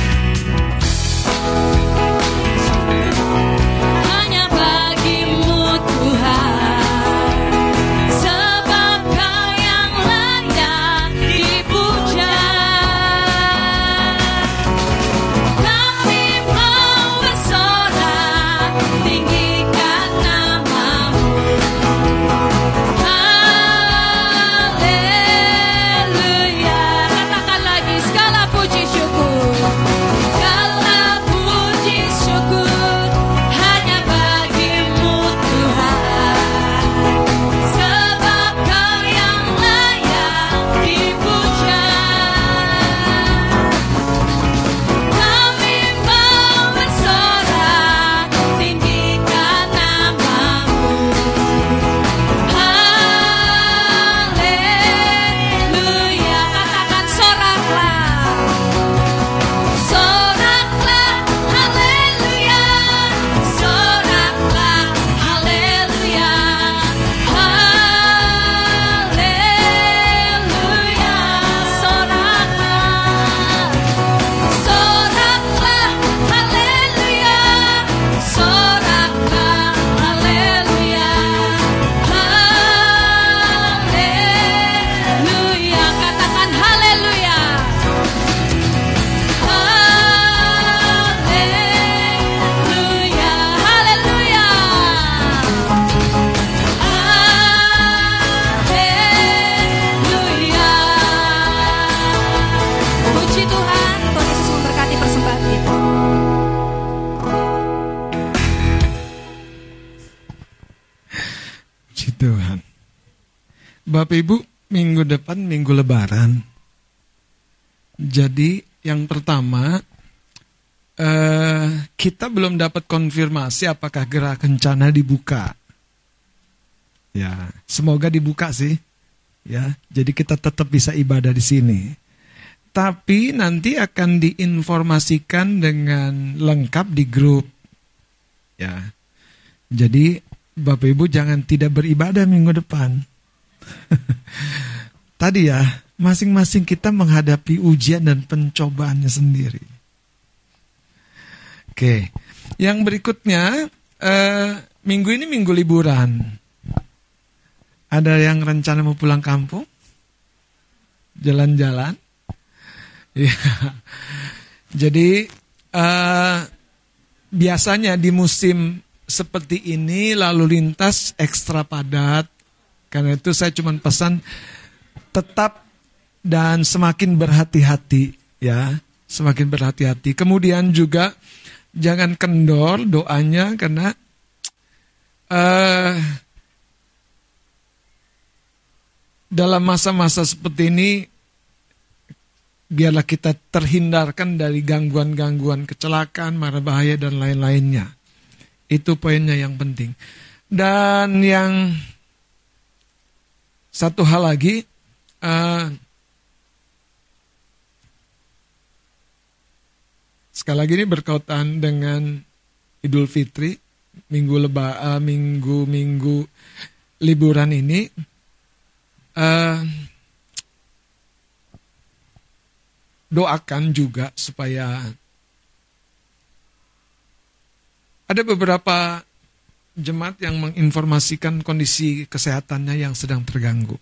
Jadi yang pertama, eh, kita belum dapat konfirmasi apakah gerak kencana dibuka. Ya, semoga dibuka sih. Ya, jadi kita tetap bisa ibadah di sini. Tapi nanti akan diinformasikan dengan lengkap di grup. Ya. Jadi Bapak Ibu jangan tidak beribadah minggu depan. Tadi ya, masing-masing kita menghadapi ujian dan pencobaannya sendiri. Oke, yang berikutnya eh, minggu ini minggu liburan. Ada yang rencana mau pulang kampung? Jalan-jalan? Ya. Jadi eh, biasanya di musim seperti ini lalu lintas ekstra padat. Karena itu saya cuma pesan tetap dan semakin berhati-hati ya, semakin berhati-hati. Kemudian juga jangan kendor doanya karena eh dalam masa-masa seperti ini biarlah kita terhindarkan dari gangguan-gangguan kecelakaan, mara bahaya dan lain-lainnya. Itu poinnya yang penting. Dan yang satu hal lagi, eh, sekali lagi ini berkaitan dengan Idul Fitri, minggu leba, eh, minggu minggu liburan ini. eh, doakan juga supaya ada beberapa jemaat yang menginformasikan kondisi kesehatannya yang sedang terganggu.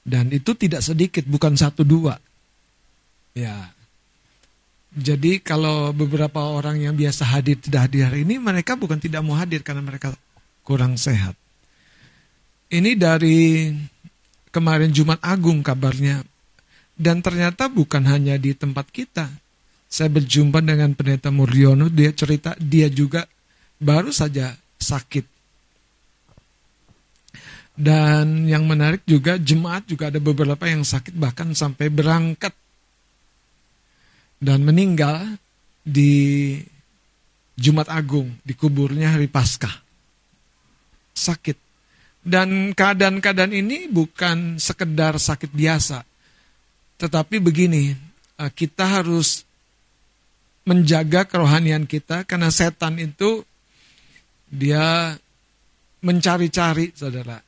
Dan itu tidak sedikit, bukan satu dua. Ya. Jadi kalau beberapa orang yang biasa hadir tidak hadir hari ini, mereka bukan tidak mau hadir karena mereka kurang sehat. Ini dari kemarin Jumat Agung kabarnya. Dan ternyata bukan hanya di tempat kita. Saya berjumpa dengan pendeta Muriono, dia cerita dia juga baru saja sakit. Dan yang menarik juga jemaat juga ada beberapa yang sakit bahkan sampai berangkat dan meninggal di Jumat Agung, di kuburnya hari Paskah. Sakit. Dan keadaan-keadaan ini bukan sekedar sakit biasa. Tetapi begini, eh, kita harus menjaga kerohanian kita karena setan itu dia mencari-cari saudara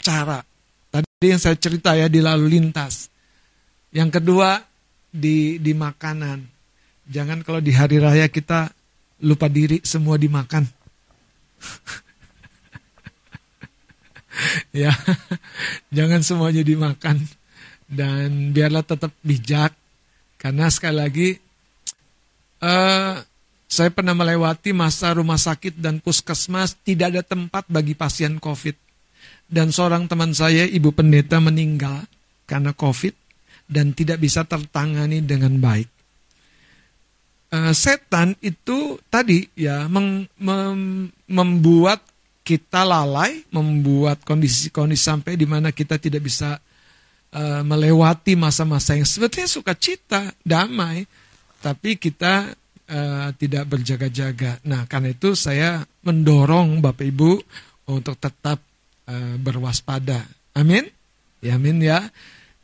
cara. Tadi yang saya cerita ya di lalu lintas. Yang kedua di di makanan. Jangan kalau di hari raya kita lupa diri semua dimakan. ya, jangan semuanya dimakan dan biarlah tetap bijak karena sekali lagi uh, saya pernah melewati masa rumah sakit dan puskesmas tidak ada tempat bagi pasien COVID dan seorang teman saya, ibu pendeta meninggal karena COVID dan tidak bisa tertangani dengan baik. Uh, setan itu tadi ya meng, mem, membuat kita lalai, membuat kondisi-kondisi sampai di mana kita tidak bisa uh, melewati masa-masa yang sebetulnya sukacita, damai, tapi kita uh, tidak berjaga-jaga. Nah, karena itu saya mendorong Bapak Ibu untuk tetap Eh, berwaspada. Amin. Ya amin ya.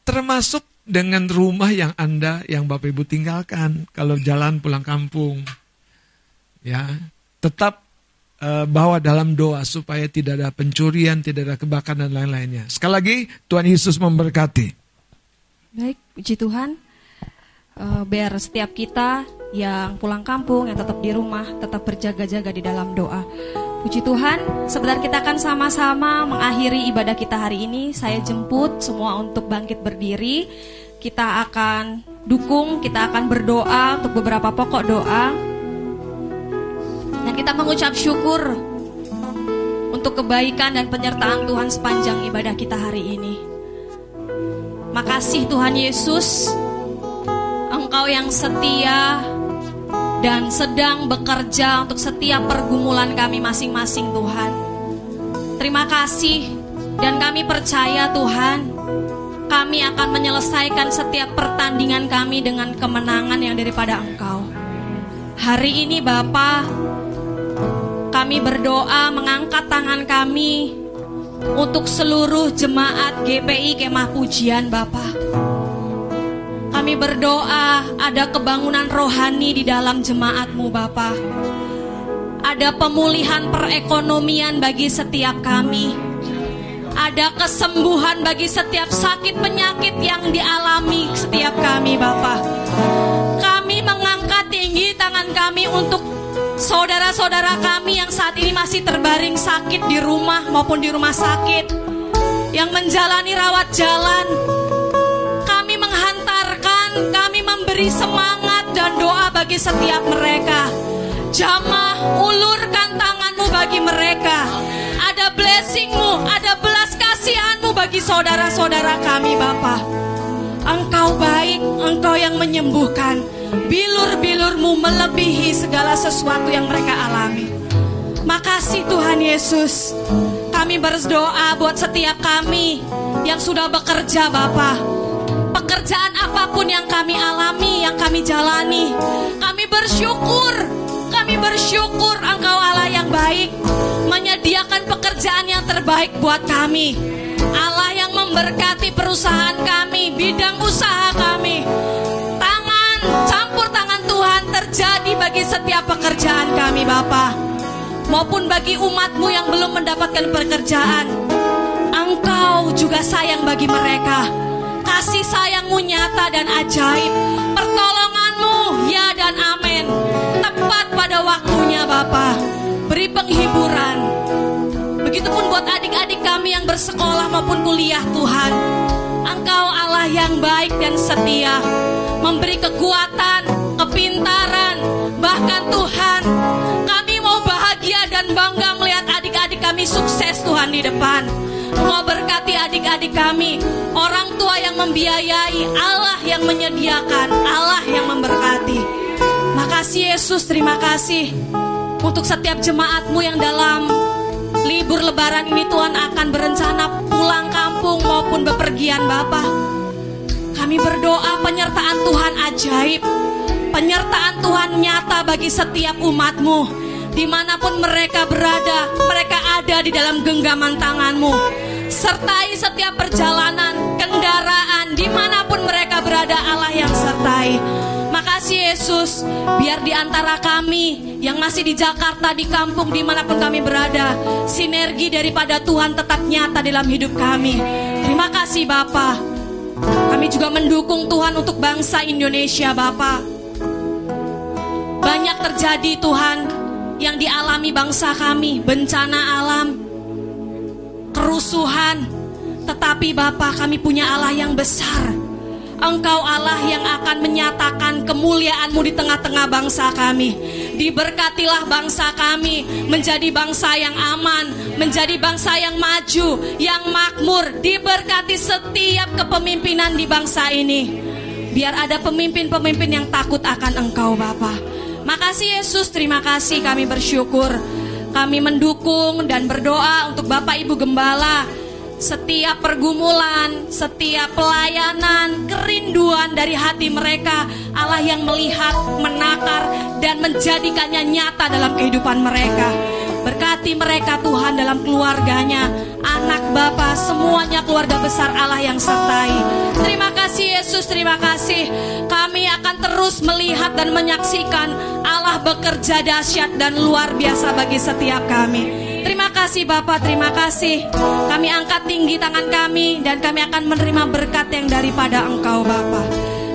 Termasuk dengan rumah yang Anda yang Bapak Ibu tinggalkan kalau jalan pulang kampung. Ya, tetap uh, bawa dalam doa supaya tidak ada pencurian, tidak ada kebakaran dan lain-lainnya. Sekali lagi Tuhan Yesus memberkati. Baik, puji Tuhan. Uh, biar setiap kita yang pulang kampung, yang tetap di rumah, tetap berjaga-jaga di dalam doa. Puji Tuhan, sebentar kita akan sama-sama mengakhiri ibadah kita hari ini. Saya jemput semua untuk bangkit berdiri. Kita akan dukung, kita akan berdoa untuk beberapa pokok doa. Dan kita mengucap syukur untuk kebaikan dan penyertaan Tuhan sepanjang ibadah kita hari ini. Makasih Tuhan Yesus, Engkau yang setia, dan sedang bekerja untuk setiap pergumulan kami masing-masing Tuhan. Terima kasih dan kami percaya Tuhan, kami akan menyelesaikan setiap pertandingan kami dengan kemenangan yang daripada Engkau. Hari ini Bapa, kami berdoa mengangkat tangan kami untuk seluruh jemaat GPI Kemah Pujian Bapak kami berdoa ada kebangunan rohani di dalam jemaatmu Bapa. Ada pemulihan perekonomian bagi setiap kami. Ada kesembuhan bagi setiap sakit penyakit yang dialami setiap kami Bapa. Kami mengangkat tinggi tangan kami untuk saudara-saudara kami yang saat ini masih terbaring sakit di rumah maupun di rumah sakit. Yang menjalani rawat jalan, kami memberi semangat dan doa bagi setiap mereka. Jamah, ulurkan tanganmu bagi mereka. Ada blessingmu, ada belas kasihanmu bagi saudara-saudara kami Bapa. Engkau baik, engkau yang menyembuhkan. Bilur-bilurmu melebihi segala sesuatu yang mereka alami. Makasih Tuhan Yesus. Kami berdoa buat setiap kami yang sudah bekerja Bapak pekerjaan apa pun yang kami alami, yang kami jalani. Kami bersyukur, kami bersyukur Engkau Allah yang baik, menyediakan pekerjaan yang terbaik buat kami. Allah yang memberkati perusahaan kami, bidang usaha kami. Tangan, campur tangan Tuhan terjadi bagi setiap pekerjaan kami Bapak. Maupun bagi umatmu yang belum mendapatkan pekerjaan. Engkau juga sayang bagi mereka kasih sayangmu nyata dan ajaib. Pertolonganmu ya dan amin. Tepat pada waktunya Bapa. Beri penghiburan. Begitupun buat adik-adik kami yang bersekolah maupun kuliah Tuhan. Engkau Allah yang baik dan setia. Memberi kekuatan, kepintaran. Bahkan Tuhan kami mau bahagia dan bangga melihat adik-adik kami sukses Tuhan di depan. Mau berkati adik-adik kami, orang tua yang membiayai, Allah yang menyediakan, Allah yang memberkati. Makasih Yesus, terima kasih untuk setiap jemaatmu yang dalam libur lebaran ini Tuhan akan berencana pulang kampung maupun bepergian Bapa. Kami berdoa penyertaan Tuhan ajaib. Penyertaan Tuhan nyata bagi setiap umatmu. Di mana pun mereka berada, mereka ada di dalam genggaman tanganmu. Sertai setiap perjalanan, kendaraan, di mana pun mereka berada Allah yang sertai. Makasih Yesus, biar di antara kami yang masih di Jakarta, di kampung, di mana pun kami berada, sinergi daripada Tuhan tetap nyata dalam hidup kami. Terima kasih Bapak. Kami juga mendukung Tuhan untuk bangsa Indonesia Bapak. Banyak terjadi Tuhan yang dialami bangsa kami, bencana alam, kerusuhan. Tetapi Bapak kami punya Allah yang besar. Engkau Allah yang akan menyatakan kemuliaan-Mu di tengah-tengah bangsa kami. Diberkatilah bangsa kami menjadi bangsa yang aman, menjadi bangsa yang maju, yang makmur. Diberkati setiap kepemimpinan di bangsa ini. Biar ada pemimpin-pemimpin yang takut akan Engkau Bapa. Makasih Yesus, terima kasih kami bersyukur. Kami mendukung dan berdoa untuk Bapak Ibu Gembala setiap pergumulan, setiap pelayanan, kerinduan dari hati mereka, Allah yang melihat, menakar, dan menjadikannya nyata dalam kehidupan mereka. Berkati mereka Tuhan dalam keluarganya, anak Bapa, semuanya keluarga besar Allah yang sertai. Terima kasih Yesus, terima kasih. Kami akan terus melihat dan menyaksikan Allah bekerja dahsyat dan luar biasa bagi setiap kami. Terima kasih Bapak, terima kasih. Kami angkat tinggi tangan kami dan kami akan menerima berkat yang daripada Engkau Bapak.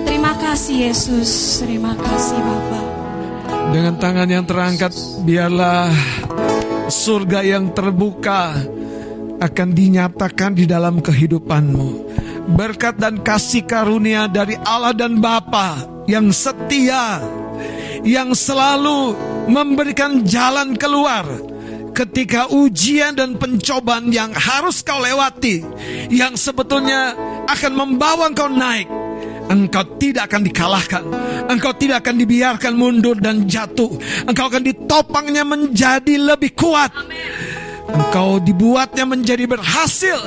Terima kasih Yesus, terima kasih Bapak. Dengan tangan yang terangkat, biarlah surga yang terbuka akan dinyatakan di dalam kehidupanmu. Berkat dan kasih karunia dari Allah dan Bapa yang setia, yang selalu memberikan jalan keluar ketika ujian dan pencobaan yang harus kau lewati, yang sebetulnya akan membawa engkau naik, engkau tidak akan dikalahkan, engkau tidak akan dibiarkan mundur dan jatuh, engkau akan ditopangnya menjadi lebih kuat, engkau dibuatnya menjadi berhasil.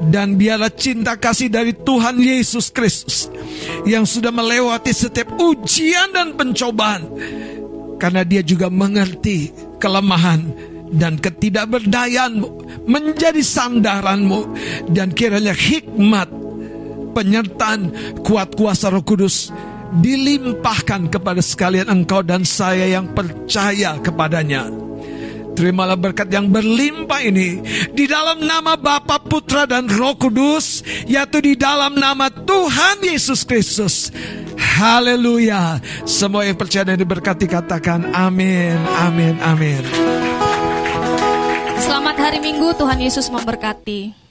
Dan biarlah cinta kasih dari Tuhan Yesus Kristus yang sudah melewati setiap ujian dan pencobaan. Karena dia juga mengerti kelemahan dan ketidakberdayaanmu menjadi sandaranmu dan kiranya hikmat penyertaan kuat kuasa Roh Kudus dilimpahkan kepada sekalian engkau dan saya yang percaya kepadanya. Terimalah berkat yang berlimpah ini di dalam nama Bapa, Putra dan Roh Kudus, yaitu di dalam nama Tuhan Yesus Kristus. Haleluya. Semua yang percaya dan diberkati katakan amin, amin, amin. Selamat hari Minggu, Tuhan Yesus memberkati.